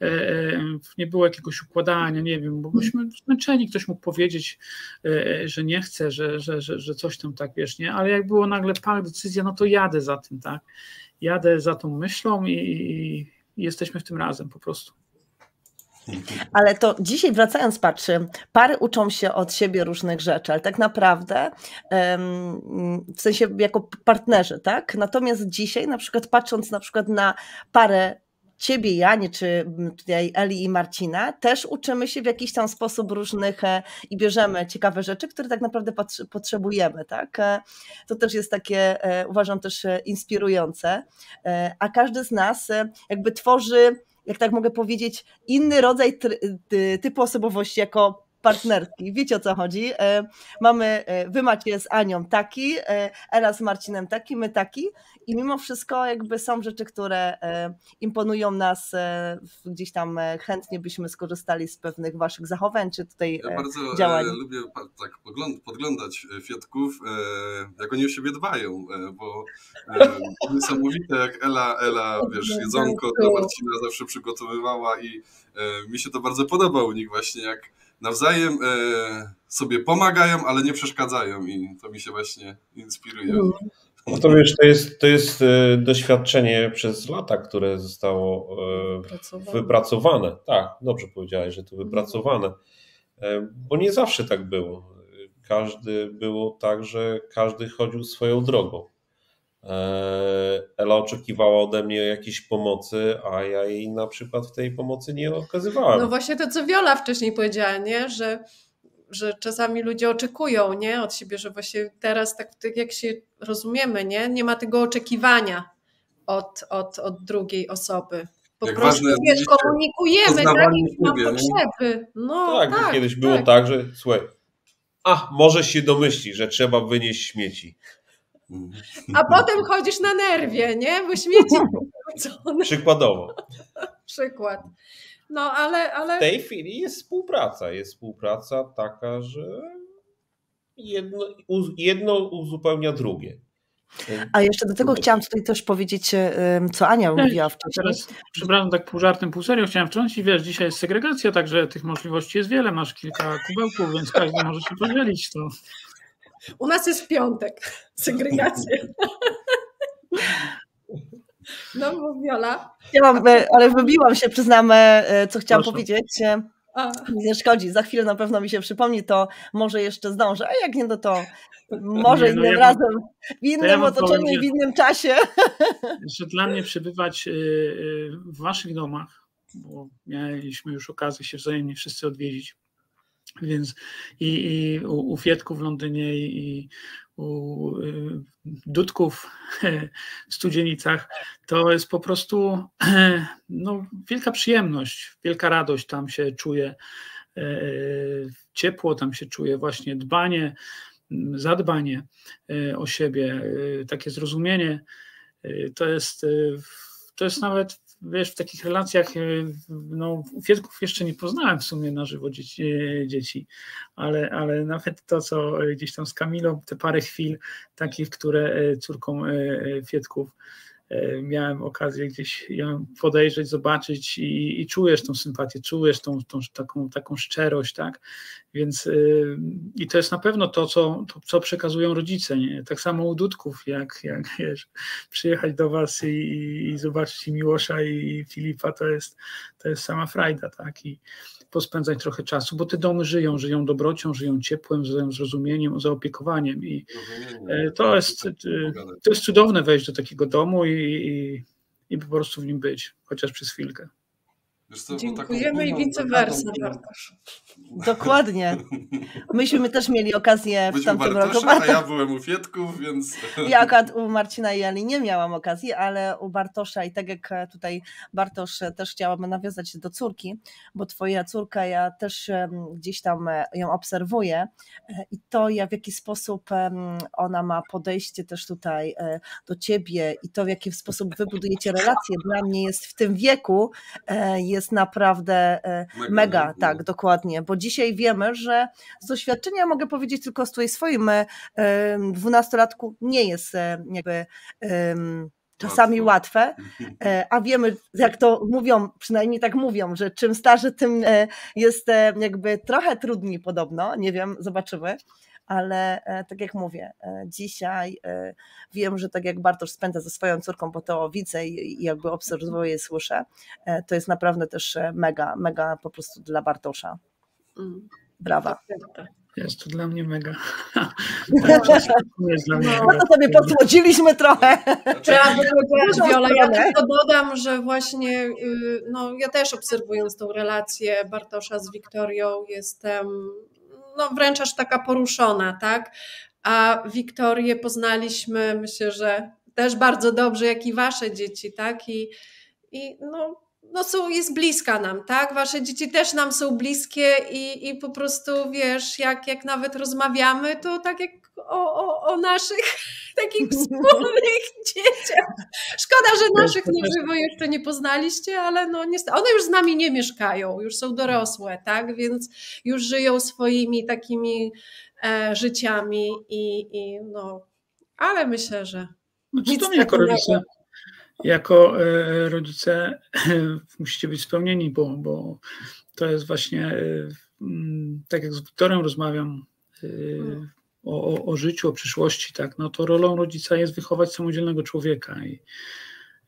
e, e, nie było jakiegoś układania, nie wiem, bo byliśmy zmęczeni, ktoś mógł powiedzieć, e, że nie chce, że, że, że, że coś tam tak, wiesz, nie, ale jak było nagle pak, decyzja, no to jadę za tym, tak, jadę za tą myślą i, i jesteśmy w tym razem po prostu. Ale to dzisiaj wracając, patrz, pary uczą się od siebie różnych rzeczy, ale tak naprawdę w sensie jako partnerzy, tak? Natomiast dzisiaj na przykład patrząc na przykład na parę ciebie, Janie, czy tutaj Eli i Marcina, też uczymy się w jakiś tam sposób różnych e, i bierzemy ciekawe rzeczy, które tak naprawdę potrzebujemy, tak? E, to też jest takie, e, uważam, też inspirujące, a każdy z nas jakby tworzy jak tak mogę powiedzieć, inny rodzaj typu osobowości jako partnerski. Wiecie o co chodzi? E, mamy, e, wy macie z Anią taki, e, Ela z Marcinem taki, my taki i mimo wszystko jakby są rzeczy, które imponują nas, gdzieś tam chętnie byśmy skorzystali z pewnych waszych zachowań, czy tutaj ja bardzo działań. lubię tak podglądać Fiatków, jak oni o siebie dbają, bo niesamowite jak Ela, Ela, wiesz, jedzonko dla Marcina zawsze przygotowywała i mi się to bardzo podoba u nich właśnie, jak nawzajem e, sobie pomagają, ale nie przeszkadzają i to mi się właśnie inspiruje. No to wiesz, to jest, to jest e, doświadczenie przez lata, które zostało e, wypracowane. Tak, dobrze powiedziałeś, że to wypracowane. Bo nie zawsze tak było. Każdy było tak, że każdy chodził swoją drogą. E, Ela oczekiwała ode mnie jakiejś pomocy, a ja jej na przykład w tej pomocy nie okazywałem. No właśnie to, co Wiola wcześniej powiedziała, nie? Że, że czasami ludzie oczekują nie? od siebie, że właśnie teraz tak, tak jak się rozumiemy, nie? nie ma tego oczekiwania od, od, od drugiej osoby. Po jak prostu wiesz, komunikujemy tak, na potrzeby. No, tak, tak kiedyś tak. było tak, że słuchaj, a może się domyśli, że trzeba wynieść śmieci. A potem chodzisz na nerwie, nie? Bo śmieci Przykładowo. przykład. No, ale, ale... W tej chwili jest współpraca. Jest współpraca taka, że jedno, jedno uzupełnia drugie. A jeszcze do tego chciałam tutaj też powiedzieć, co Ania mówiła wcześniej. Teraz, przepraszam, tak pół żartem, pół serio chciałam wtrącić, wiesz, dzisiaj jest segregacja, także tych możliwości jest wiele, masz kilka kubełków, więc każdy może się podzielić. To... U nas jest piątek, segregacja. No, bo Wiola. Chciałam, e, ale wybiłam się, przyznam, e, co chciałam Proszę. powiedzieć. Nie szkodzi, za chwilę na pewno mi się przypomni, to może jeszcze zdążę, a jak nie, no to może nie, no innym ja razem, w innym ja otoczeniu i w innym czasie. Że dla mnie przebywać y, w waszych domach, bo mieliśmy już okazję się wzajemnie wszyscy odwiedzić, więc i, i u, u Fietku w Londynie i, u y, Dudków w Studzienicach, to jest po prostu no, wielka przyjemność, wielka radość tam się czuje, e, ciepło tam się czuje, właśnie dbanie, zadbanie e, o siebie, takie zrozumienie, to jest, to jest nawet wiesz, w takich relacjach, no, Fietków jeszcze nie poznałem w sumie na żywo dzieci, dzieci, ale, ale nawet to, co gdzieś tam z Kamilą, te parę chwil takich, które córką Fietków E, miałem okazję gdzieś ją podejrzeć, zobaczyć i, i czujesz tą sympatię, czujesz tą, tą taką, taką szczerość, tak? Więc yy, i to jest na pewno to, co, to, co przekazują rodzice, nie? Tak samo u Dudków, jak, jak wiesz, przyjechać do was i, i zobaczyć Miłosza i Filipa, to jest, to jest sama frajda, tak? I, pospędzać trochę czasu, bo te domy żyją, żyją dobrocią, żyją ciepłem, żyją zrozumieniem, zaopiekowaniem i e, to jest, e, to jest cudowne wejść do takiego domu i, i, i po prostu w nim być, chociaż przez chwilkę. Co, Dziękujemy i vice versa, Bartosz. Dokładnie. Myśmy też mieli okazję w tamtym Bartosza, roku. A ja byłem u Fietków, więc. Ja akurat u Marcina i Ali nie miałam okazji, ale u Bartosza i tak jak tutaj Bartosz też chciałabym nawiązać do córki, bo twoja córka, ja też gdzieś tam e, ją obserwuję e, i to ja w jaki sposób ona ma podejście też tutaj e, do ciebie i to w jaki sposób wy budujecie relacje, dla mnie jest w tym wieku jest jest naprawdę e, mega, mega tak, dokładnie, bo dzisiaj wiemy, że z doświadczenia mogę powiedzieć tylko z swoim e, dwunastolatku nie jest e, jakby czasami łatwe, a wiemy, jak to mówią, przynajmniej tak mówią, że czym starszy, tym jest jakby trochę trudniej podobno, nie wiem, zobaczymy, ale e, tak jak mówię, e, dzisiaj e, wiem, że tak jak Bartosz spędza ze swoją córką, bo to widzę i jakby obserwuję, słyszę, to jest naprawdę też mega, mega po prostu dla Bartosza. Mm. Brawa. Jest to dla mnie mega. No, to sobie podsłodziliśmy trochę. Trzeba powiedzieć, Wiola, ja tylko dodam, że właśnie y, no, ja też obserwując tą relację Bartosza z Wiktorią jestem no wręcz aż taka poruszona, tak? A Wiktorię poznaliśmy, myślę, że też bardzo dobrze, jak i wasze dzieci, tak? I, i no, no są, jest bliska nam, tak? Wasze dzieci też nam są bliskie i, i po prostu wiesz, jak, jak nawet rozmawiamy, to tak jak o, o, o naszych takich wspólnych dzieciach. Szkoda, że naszych na żywo jeszcze nie poznaliście, ale no niestety, one już z nami nie mieszkają, już są dorosłe, tak? Więc już żyją swoimi takimi e, życiami i, i no, ale myślę, że. Znaczy, to jako rodzice, jako e, rodzice musicie być spełnieni, bo, bo to jest właśnie, e, tak jak z Wiktorem rozmawiam, hmm o, o, życiu, o przyszłości, tak, no to rolą rodzica jest wychować samodzielnego człowieka i,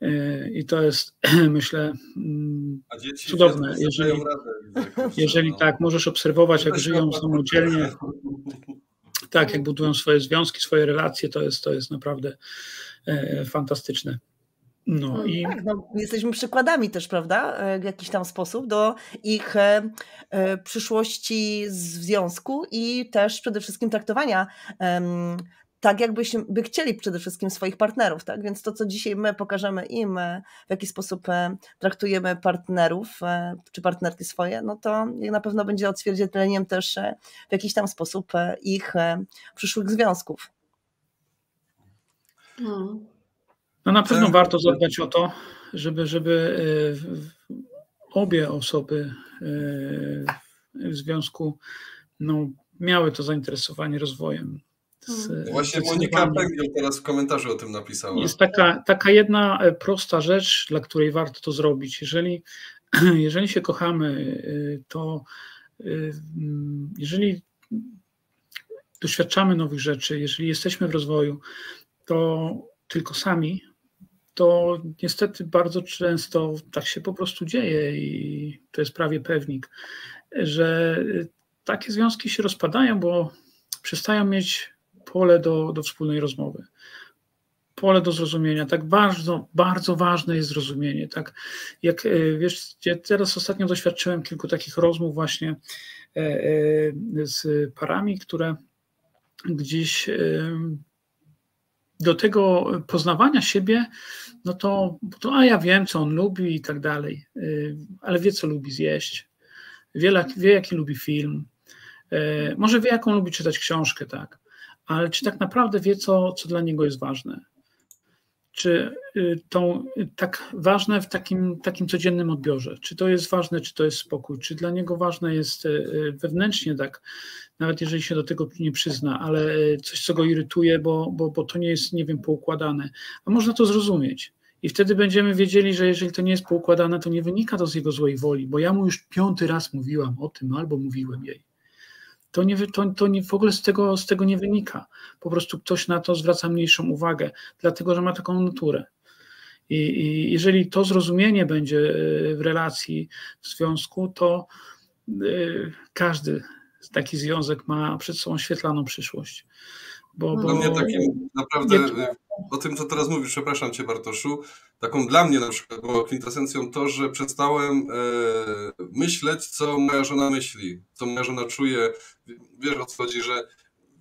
e, i to jest, myślę, mm, cudowne. Jeżeli, jeżeli no. tak, możesz obserwować, jak żyją samodzielnie, tak, jak budują swoje związki, swoje relacje, to jest, to jest naprawdę e, fantastyczne. No, no i... Tak, no, jesteśmy przykładami też, prawda, e, w jakiś tam sposób do ich e, e, przyszłości w związku i też przede wszystkim traktowania tak, jakbyśmy by chcieli przede wszystkim swoich partnerów, tak? Więc to, co dzisiaj my pokażemy im, w jaki sposób traktujemy partnerów czy partnerki swoje, no to na pewno będzie odzwierciedleniem też w jakiś tam sposób ich przyszłych związków. Hmm. No na pewno warto zadbać o to, żeby, żeby obie osoby w związku no, miały to zainteresowanie rozwojem. Z, no Właśnie Monika Pęgiel teraz w komentarzu o tym napisała. Jest taka, taka jedna prosta rzecz, dla której warto to zrobić. Jeżeli, jeżeli się kochamy, to jeżeli doświadczamy nowych rzeczy, jeżeli jesteśmy w rozwoju, to tylko sami, to niestety bardzo często tak się po prostu dzieje i to jest prawie pewnik, że takie związki się rozpadają, bo przestają mieć pole do, do wspólnej rozmowy. Pole do zrozumienia. Tak bardzo, bardzo ważne jest zrozumienie. Tak jak e, wiesz, teraz ostatnio doświadczyłem kilku takich rozmów właśnie e, e, z parami, które gdzieś do tego poznawania siebie, no to, to a ja wiem, co on lubi i tak dalej, ale wie, co lubi zjeść, wie, wie jaki lubi film, może wie, jaką lubi czytać książkę, tak, ale czy tak naprawdę wie, co, co dla niego jest ważne czy y, to tak ważne w takim, takim codziennym odbiorze? Czy to jest ważne, czy to jest spokój? Czy dla niego ważne jest y, y, wewnętrznie tak, nawet jeżeli się do tego nie przyzna, ale coś, co go irytuje, bo, bo, bo to nie jest, nie wiem, poukładane. A można to zrozumieć. I wtedy będziemy wiedzieli, że jeżeli to nie jest poukładane, to nie wynika to z jego złej woli, bo ja mu już piąty raz mówiłam o tym, albo mówiłem jej to, nie, to, to nie, w ogóle z tego, z tego nie wynika. Po prostu ktoś na to zwraca mniejszą uwagę, dlatego że ma taką naturę. I, I, jeżeli to zrozumienie będzie e, w relacji, w związku, to y, każdy taki związek ma przed sobą świetlaną przyszłość. Bo, bo, mnie takim naprawdę, nie... o tym co teraz mówisz, przepraszam Cię Bartoszu, taką dla mnie na przykład było kwintesencją to, że przestałem e, myśleć, co moja żona myśli, co moja żona czuje. Wiesz o co chodzi, że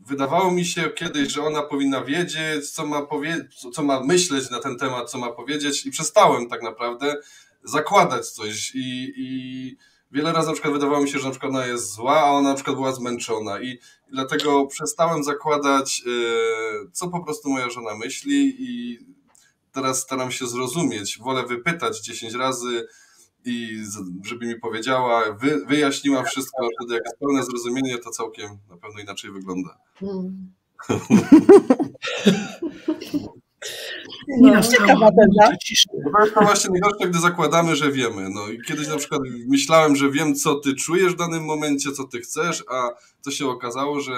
wydawało mi się kiedyś, że ona powinna wiedzieć, co ma, powie- co ma myśleć na ten temat, co ma powiedzieć i przestałem tak naprawdę zakładać coś i, i wiele razy na przykład wydawało mi się, że na przykład ona jest zła, a ona na przykład była zmęczona i dlatego przestałem zakładać, e, co po prostu moja żona myśli i teraz staram się zrozumieć. Wolę wypytać 10 razy i żeby mi powiedziała, wy, wyjaśniła wszystko, a wtedy jak jest pełne zrozumienie, to całkiem na pewno inaczej wygląda. Hmm. No, ciekawa teza. To jest to właśnie najgorsze, gdy zakładamy, że wiemy. No i kiedyś na przykład myślałem, że wiem, co ty czujesz w danym momencie, co ty chcesz, a to się okazało, że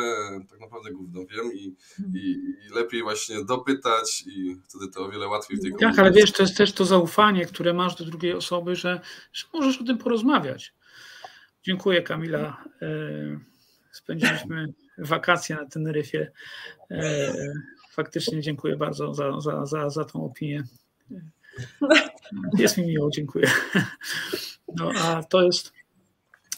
tak naprawdę gówno wiem i, i, i lepiej właśnie dopytać i wtedy to o wiele łatwiej w tej Tak, ale wiesz, to jest też to zaufanie, które masz do drugiej osoby, że, że możesz o tym porozmawiać. Dziękuję Kamila. E, spędziliśmy wakacje na Teneryfie. E, faktycznie dziękuję bardzo za, za, za, za tą opinię. Jest mi miło, dziękuję. No a to jest,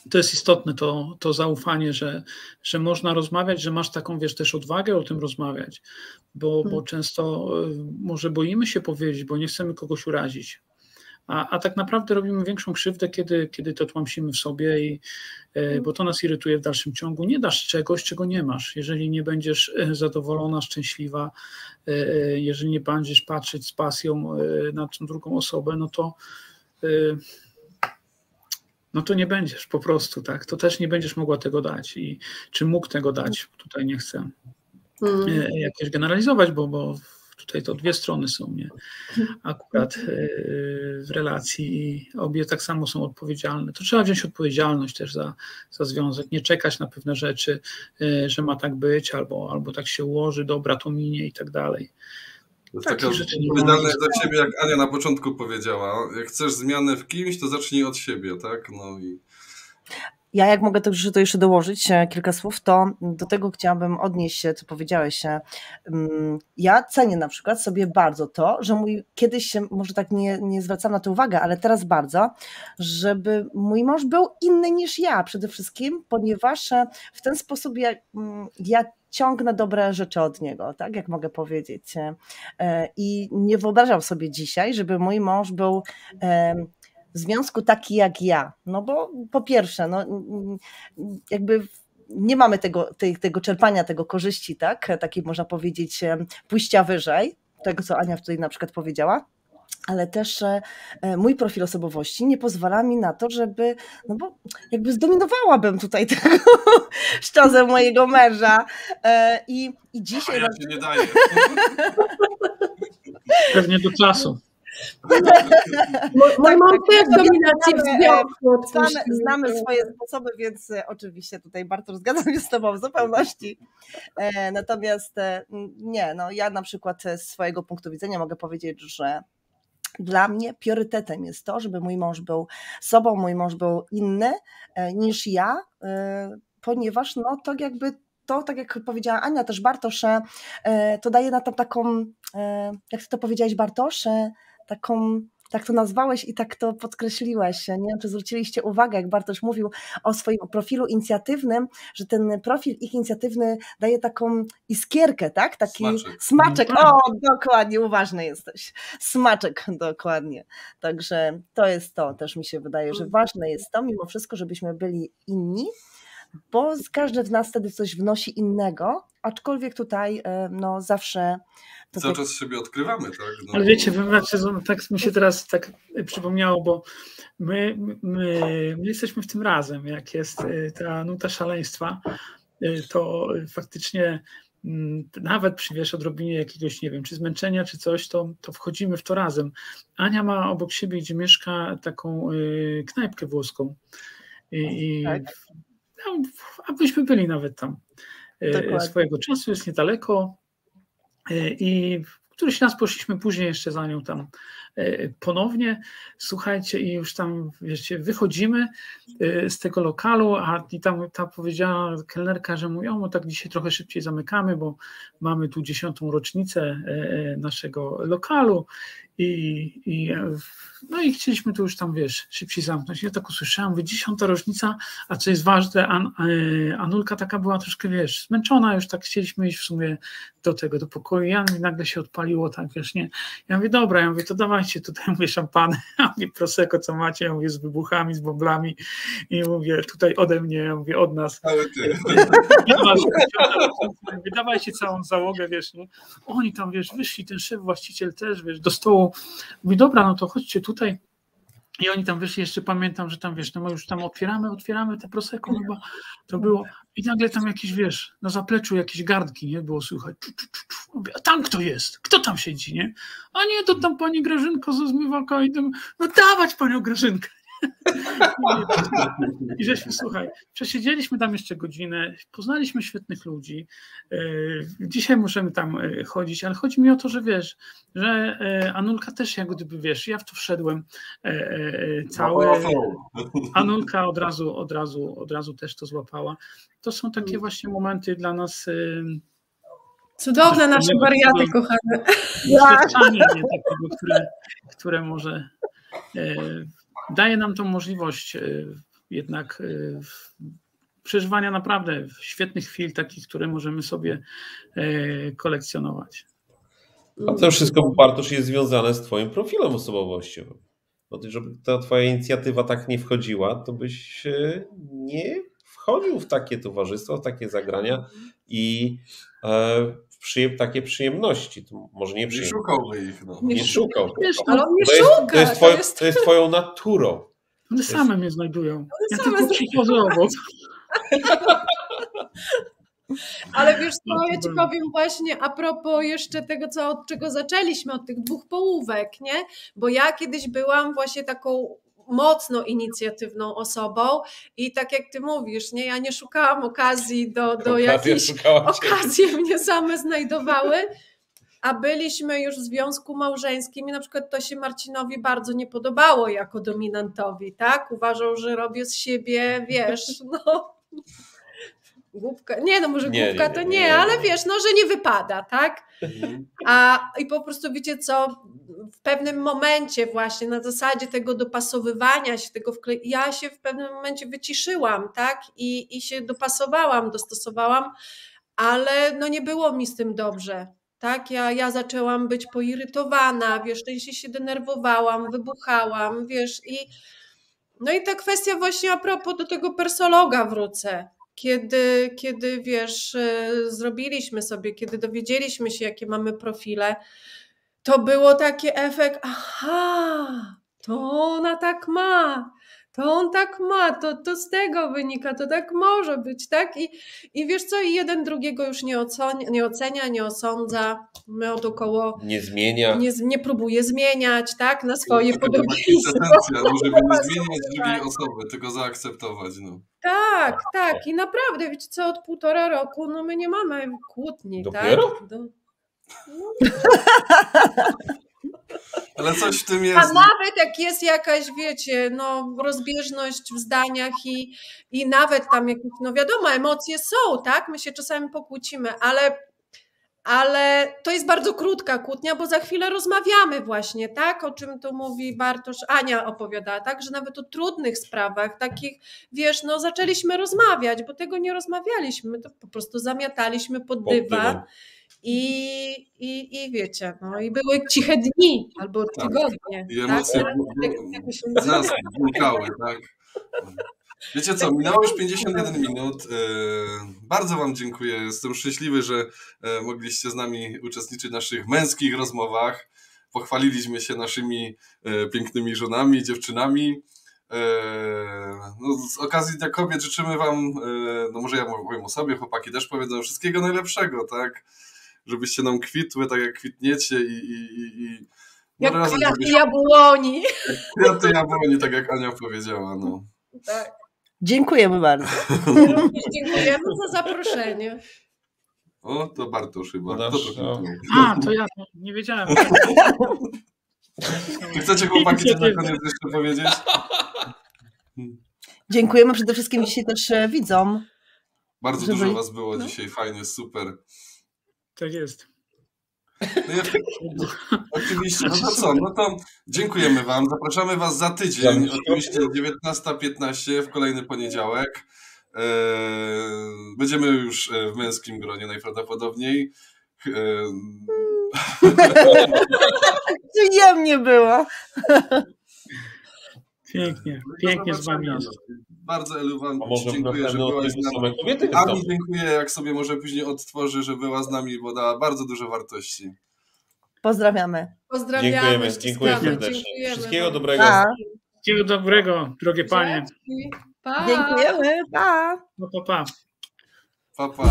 to jest istotne, to, to zaufanie, że, że można rozmawiać, że masz taką, wiesz, też odwagę o tym rozmawiać, bo, bo hmm. często e, może boimy się powiedzieć, bo nie chcemy kogoś urazić. A, a tak naprawdę robimy większą krzywdę, kiedy, kiedy to tłamsimy w sobie, i, e, mhm. bo to nas irytuje w dalszym ciągu. Nie dasz czegoś, czego nie masz. Jeżeli nie będziesz e, zadowolona, szczęśliwa, e, jeżeli nie będziesz patrzeć z pasją na tą drugą osobę, no to no to nie będziesz po prostu, tak? To też nie będziesz mogła tego dać i czy mógł tego dać. Tutaj nie chcę hmm. jakieś generalizować, bo, bo Tutaj to dwie strony są, nie? Akurat e, w relacji i obie tak samo są odpowiedzialne. To trzeba wziąć odpowiedzialność też za, za związek, nie czekać na pewne rzeczy, e, że ma tak być, albo, albo tak się ułoży, dobra, to minie i tak dalej. To jest taka odpowiedzialność za siebie, jak Ania na początku powiedziała. Jak chcesz zmianę w kimś, to zacznij od siebie, tak? No i ja jak mogę to, to jeszcze dołożyć e, kilka słów, to do tego chciałabym odnieść się, co powiedziałeś. E, mm, ja cenię na przykład sobie bardzo to, że mój, kiedyś się, może tak nie, nie zwracam na to uwagę, ale teraz bardzo, żeby mój mąż był inny niż ja przede wszystkim, ponieważ e, w ten sposób ja, mm, ja ciągnę dobre rzeczy od niego, tak jak mogę powiedzieć. I nie wyobrażam sobie dzisiaj, żeby mój mąż był związku taki jak ja. No bo po pierwsze, no, jakby nie mamy tego, tej, tego czerpania, tego korzyści, tak? Takiej można powiedzieć pójścia wyżej, tego co Ania tutaj na przykład powiedziała. ale też e, mój profil osobowości nie pozwala mi na to, żeby, no bo jakby zdominowałabym tutaj tego szczozę mojego męża e, i, i dzisiaj... A ja się nie daję. Pewnie do czasu. Mój mąż też dominacji w związku. Znamy, znamy swoje sposoby, więc oczywiście tutaj Bartosz zgadzam się z Tobą w zupełności. Natomiast nie, no ja na przykład z swojego punktu widzenia mogę powiedzieć, że dla mnie priorytetem jest to, żeby mój mąż był sobą, mój mąż był inny e, niż ja, e, ponieważ no to jakby to, tak jak powiedziała Ania, też Bartosz, e, to daje na to taką, jak ty to powiedziałeś Bartosz, taką tak to nazwałeś i tak to podkreśliłeś. Nie wiem, czy zwróciliście uwagę, jak Bartosz mówił o swoim profilu inicjatywnym, że ten profil ich inicjatywny daje taką iskierkę, tak? Taki smaczek. smaczek. O, dokładnie, uważny jesteś. Smaczek, dokładnie. Także to jest to, też mi się wydaje, że ważne jest to, mimo wszystko, żebyśmy byli inni, bo każdy z nas wtedy coś wnosi innego, aczkolwiek tutaj no, zawsze to Cały tak... czas siebie odkrywamy, tak? No. Ale wiecie, tak mi się teraz tak przypomniało, bo my, my, my jesteśmy w tym razem, jak jest y, ta nuta szaleństwa, to faktycznie mm, nawet przy wiesz, odrobinie jakiegoś, nie wiem, czy zmęczenia, czy coś, to, to wchodzimy w to razem. Ania ma obok siebie, gdzie mieszka, taką y, knajpkę włoską. I, i tak. No, abyśmy byli nawet tam. Dokładnie. Swojego czasu jest niedaleko, E, I któryś raz poszliśmy później jeszcze za nią tam e, ponownie. Słuchajcie, i już tam, wiecie, wychodzimy e, z tego lokalu, a i tam ta powiedziała kelnerka, że mówią, no tak dzisiaj trochę szybciej zamykamy, bo mamy tu dziesiątą rocznicę naszego lokalu i, i, no i chcieliśmy to już tam, wiesz, szybciej zamknąć. Ja tak usłyszałam, mówię, dziesiąta rocznica, a co jest ważne, An, e, Anulka taka była troszkę, wiesz, zmęczona, już tak chcieliśmy iść w sumie do tego, do pokoju. Ja mi nagle się odpaliło, tak, wiesz, nie. Ja mówię, dobra, ja mówię, to dawajcie tutaj, mówię, szampany, a mówię, prosecco, co macie, ja mówię, z wybuchami, z boblami i mówię, tutaj ode mnie, ja mówię, od nas. Ale ty. Mówię, dawajcie całą załogę, wiesz, nie. Oni tam, wiesz, wyszli, ten szef, właściciel też, wiesz, do stołu mówi, dobra, no to chodźcie tutaj. I oni tam wyszli, jeszcze pamiętam, że tam wiesz, no już tam otwieramy, otwieramy te prosecco, no bo to było. I nagle tam jakieś, wiesz, na zapleczu jakieś gardki, nie? Było słychać. Czu, czu, czu, Mówię, a tam kto jest? Kto tam siedzi, nie? A nie, to tam pani Grażynko ze zmywaka i tam, no dawać panią Grażynkę. I żeśmy, słuchaj, przesiedzieliśmy tam jeszcze godzinę, poznaliśmy świetnych ludzi. E, dzisiaj możemy tam e, chodzić, ale chodzi mi o to, że wiesz, że e, Anulka też jak gdyby, wiesz, ja w to wszedłem cały. Anulka od razu, od razu, od razu też to złapała. To są takie właśnie momenty dla nas Cudowne nasze wariaty, kochane. Doświadczenie takiego, które, które może daje nam tą możliwość e, jednak e, przeżywania naprawdę świetnych chwil, takich, które możemy sobie e, kolekcjonować. A to wszystko, Bartosz, jest związane z Twoim profilem osobowościowym. Bo ty, żeby ta Twoja inicjatywa tak nie wchodziła, to byś nie wchodził w takie towarzystwo, w takie zagrania i przyjem, takie przyjemności. To może nie, nie szukałby ich. No. Nie, nie szukał. Ale on nie to jest, szuka. To jest, twoje, to, jest... to jest twoją naturą. One same mnie znajdują. ja tylko przychodzę obok. Ale wiesz co, ja ci powiem właśnie a propos jeszcze tego, co, od czego zaczęliśmy, od tych dwóch połówek, nie? Bo ja kiedyś byłam właśnie taką mocno inicjatywną osobą i tak jak ty mówisz, nie, ja nie szukałam okazji do, do jakiejś okazji mnie same znajdowały, a byliśmy już w związku małżeńskim i na przykład to się Marcinowi bardzo nie podobało jako dominantowi, tak? Uważał, że robię z siebie, wiesz, no głupka, nie no może nie, głupka nie, to nie, nie, ale wiesz, no że nie wypada, tak? Mhm. A i po prostu wiecie co, w pewnym momencie właśnie na zasadzie tego dopasowywania się, tego wkle... ja się w pewnym momencie wyciszyłam, tak? I, I się dopasowałam, dostosowałam, ale no nie było mi z tym dobrze. Tak, ja, ja zaczęłam być poirytowana, wiesz, częściej się denerwowałam, wybuchałam, wiesz, i no i ta kwestia właśnie a propos do tego persologa wrócę kiedy, kiedy wiesz, e, zrobiliśmy sobie, kiedy dowiedzieliśmy się, jakie mamy profile, to było takie efekt, aha, to ona tak ma, to on tak ma, to, to z tego wynika, to tak może być, tak? I, i wiesz co, i jeden drugiego już nie ocenia, nie, ocenia, nie osądza, my od około Nie zmienia. nie, nie próbuje zmieniać, tak, na swoje podobieństwo. no, żeby nie zmieniać drugiej osoby, tylko zaakceptować. No. Tak, tak. I naprawdę, wiecie co, od półtora roku no my nie mamy kłótni, Dopiero? tak? Do... Ale coś w tym A jest. nawet jak jest jakaś, wiecie, no rozbieżność w zdaniach i, i nawet tam jakieś, no wiadomo, emocje są, tak? My się czasami pokłócimy, ale, ale to jest bardzo krótka kłótnia, bo za chwilę rozmawiamy właśnie, tak? O czym tu mówi Bartosz, Ania opowiadała, tak? Że nawet o trudnych sprawach, takich, wiesz, no zaczęliśmy rozmawiać, bo tego nie rozmawialiśmy, to po prostu zamiataliśmy pod Pod dywan. I, i, I wiecie, no i były ciche dni albo Tak. tygodnie. I tak? emocje nas wnikały, tak. Wiecie co, minęło już 51 minut. E, Bardzo Wam dziękuję. Jestem szczęśliwy, że e, mogliście z nami uczestniczyć w naszych męskich rozmowach. Pochwaliliśmy się naszymi e, pięknymi żonami, dziewczynami. E, No, z okazji Dnia Kobiet życzymy Wam, no może ja powiem o sobie, chłopaki też powiedzą, wszystkiego najlepszego, tak? Żebyście nam kwitły tak jak kwitniecie i, i, i, i Jak razem kwiaty żebyśmy- jabłoni. Kwiaty jabłoni, tak jak Ania powiedziała, no. Tak. Dziękujemy bardzo. Również dziękujemy za zaproszenie. O, to Bartosz chyba. To trochę no. A, to ja nie wiedziałem. Czy chcecie chłopaki coś na koniec jeszcze powiedzieć? Dziękujemy przede wszystkim dzisiaj też e, widzom. Bardzo Żeby- dużo was było no. dzisiaj, fajnie, super. Tak jest. No i oczywiście, no to co, no to dziękujemy wam, zapraszamy was za tydzień, oczywiście 19.15 w kolejny poniedziałek. Eee, Będziemy już e, w męskim gronie najprawdopodobniej. Eee, Przyjemnie było. Pięknie, no pięknie z wami jest. Bardzo Elu wam dziękuję, że byłaś z nami. wystąpią. dziękuję, jak sobie może później odtworzy, że była z nami, bo dała bardzo dużo wartości. Pozdrawiamy. Pozdrawiamy. Dziękujemy, dziękuję serdecznie. Wszystkiego dobrego. Pa. Wszystkiego dobrego, drogie panie. Pa. Dziękujemy. Pa. No to pa. Pa, pa.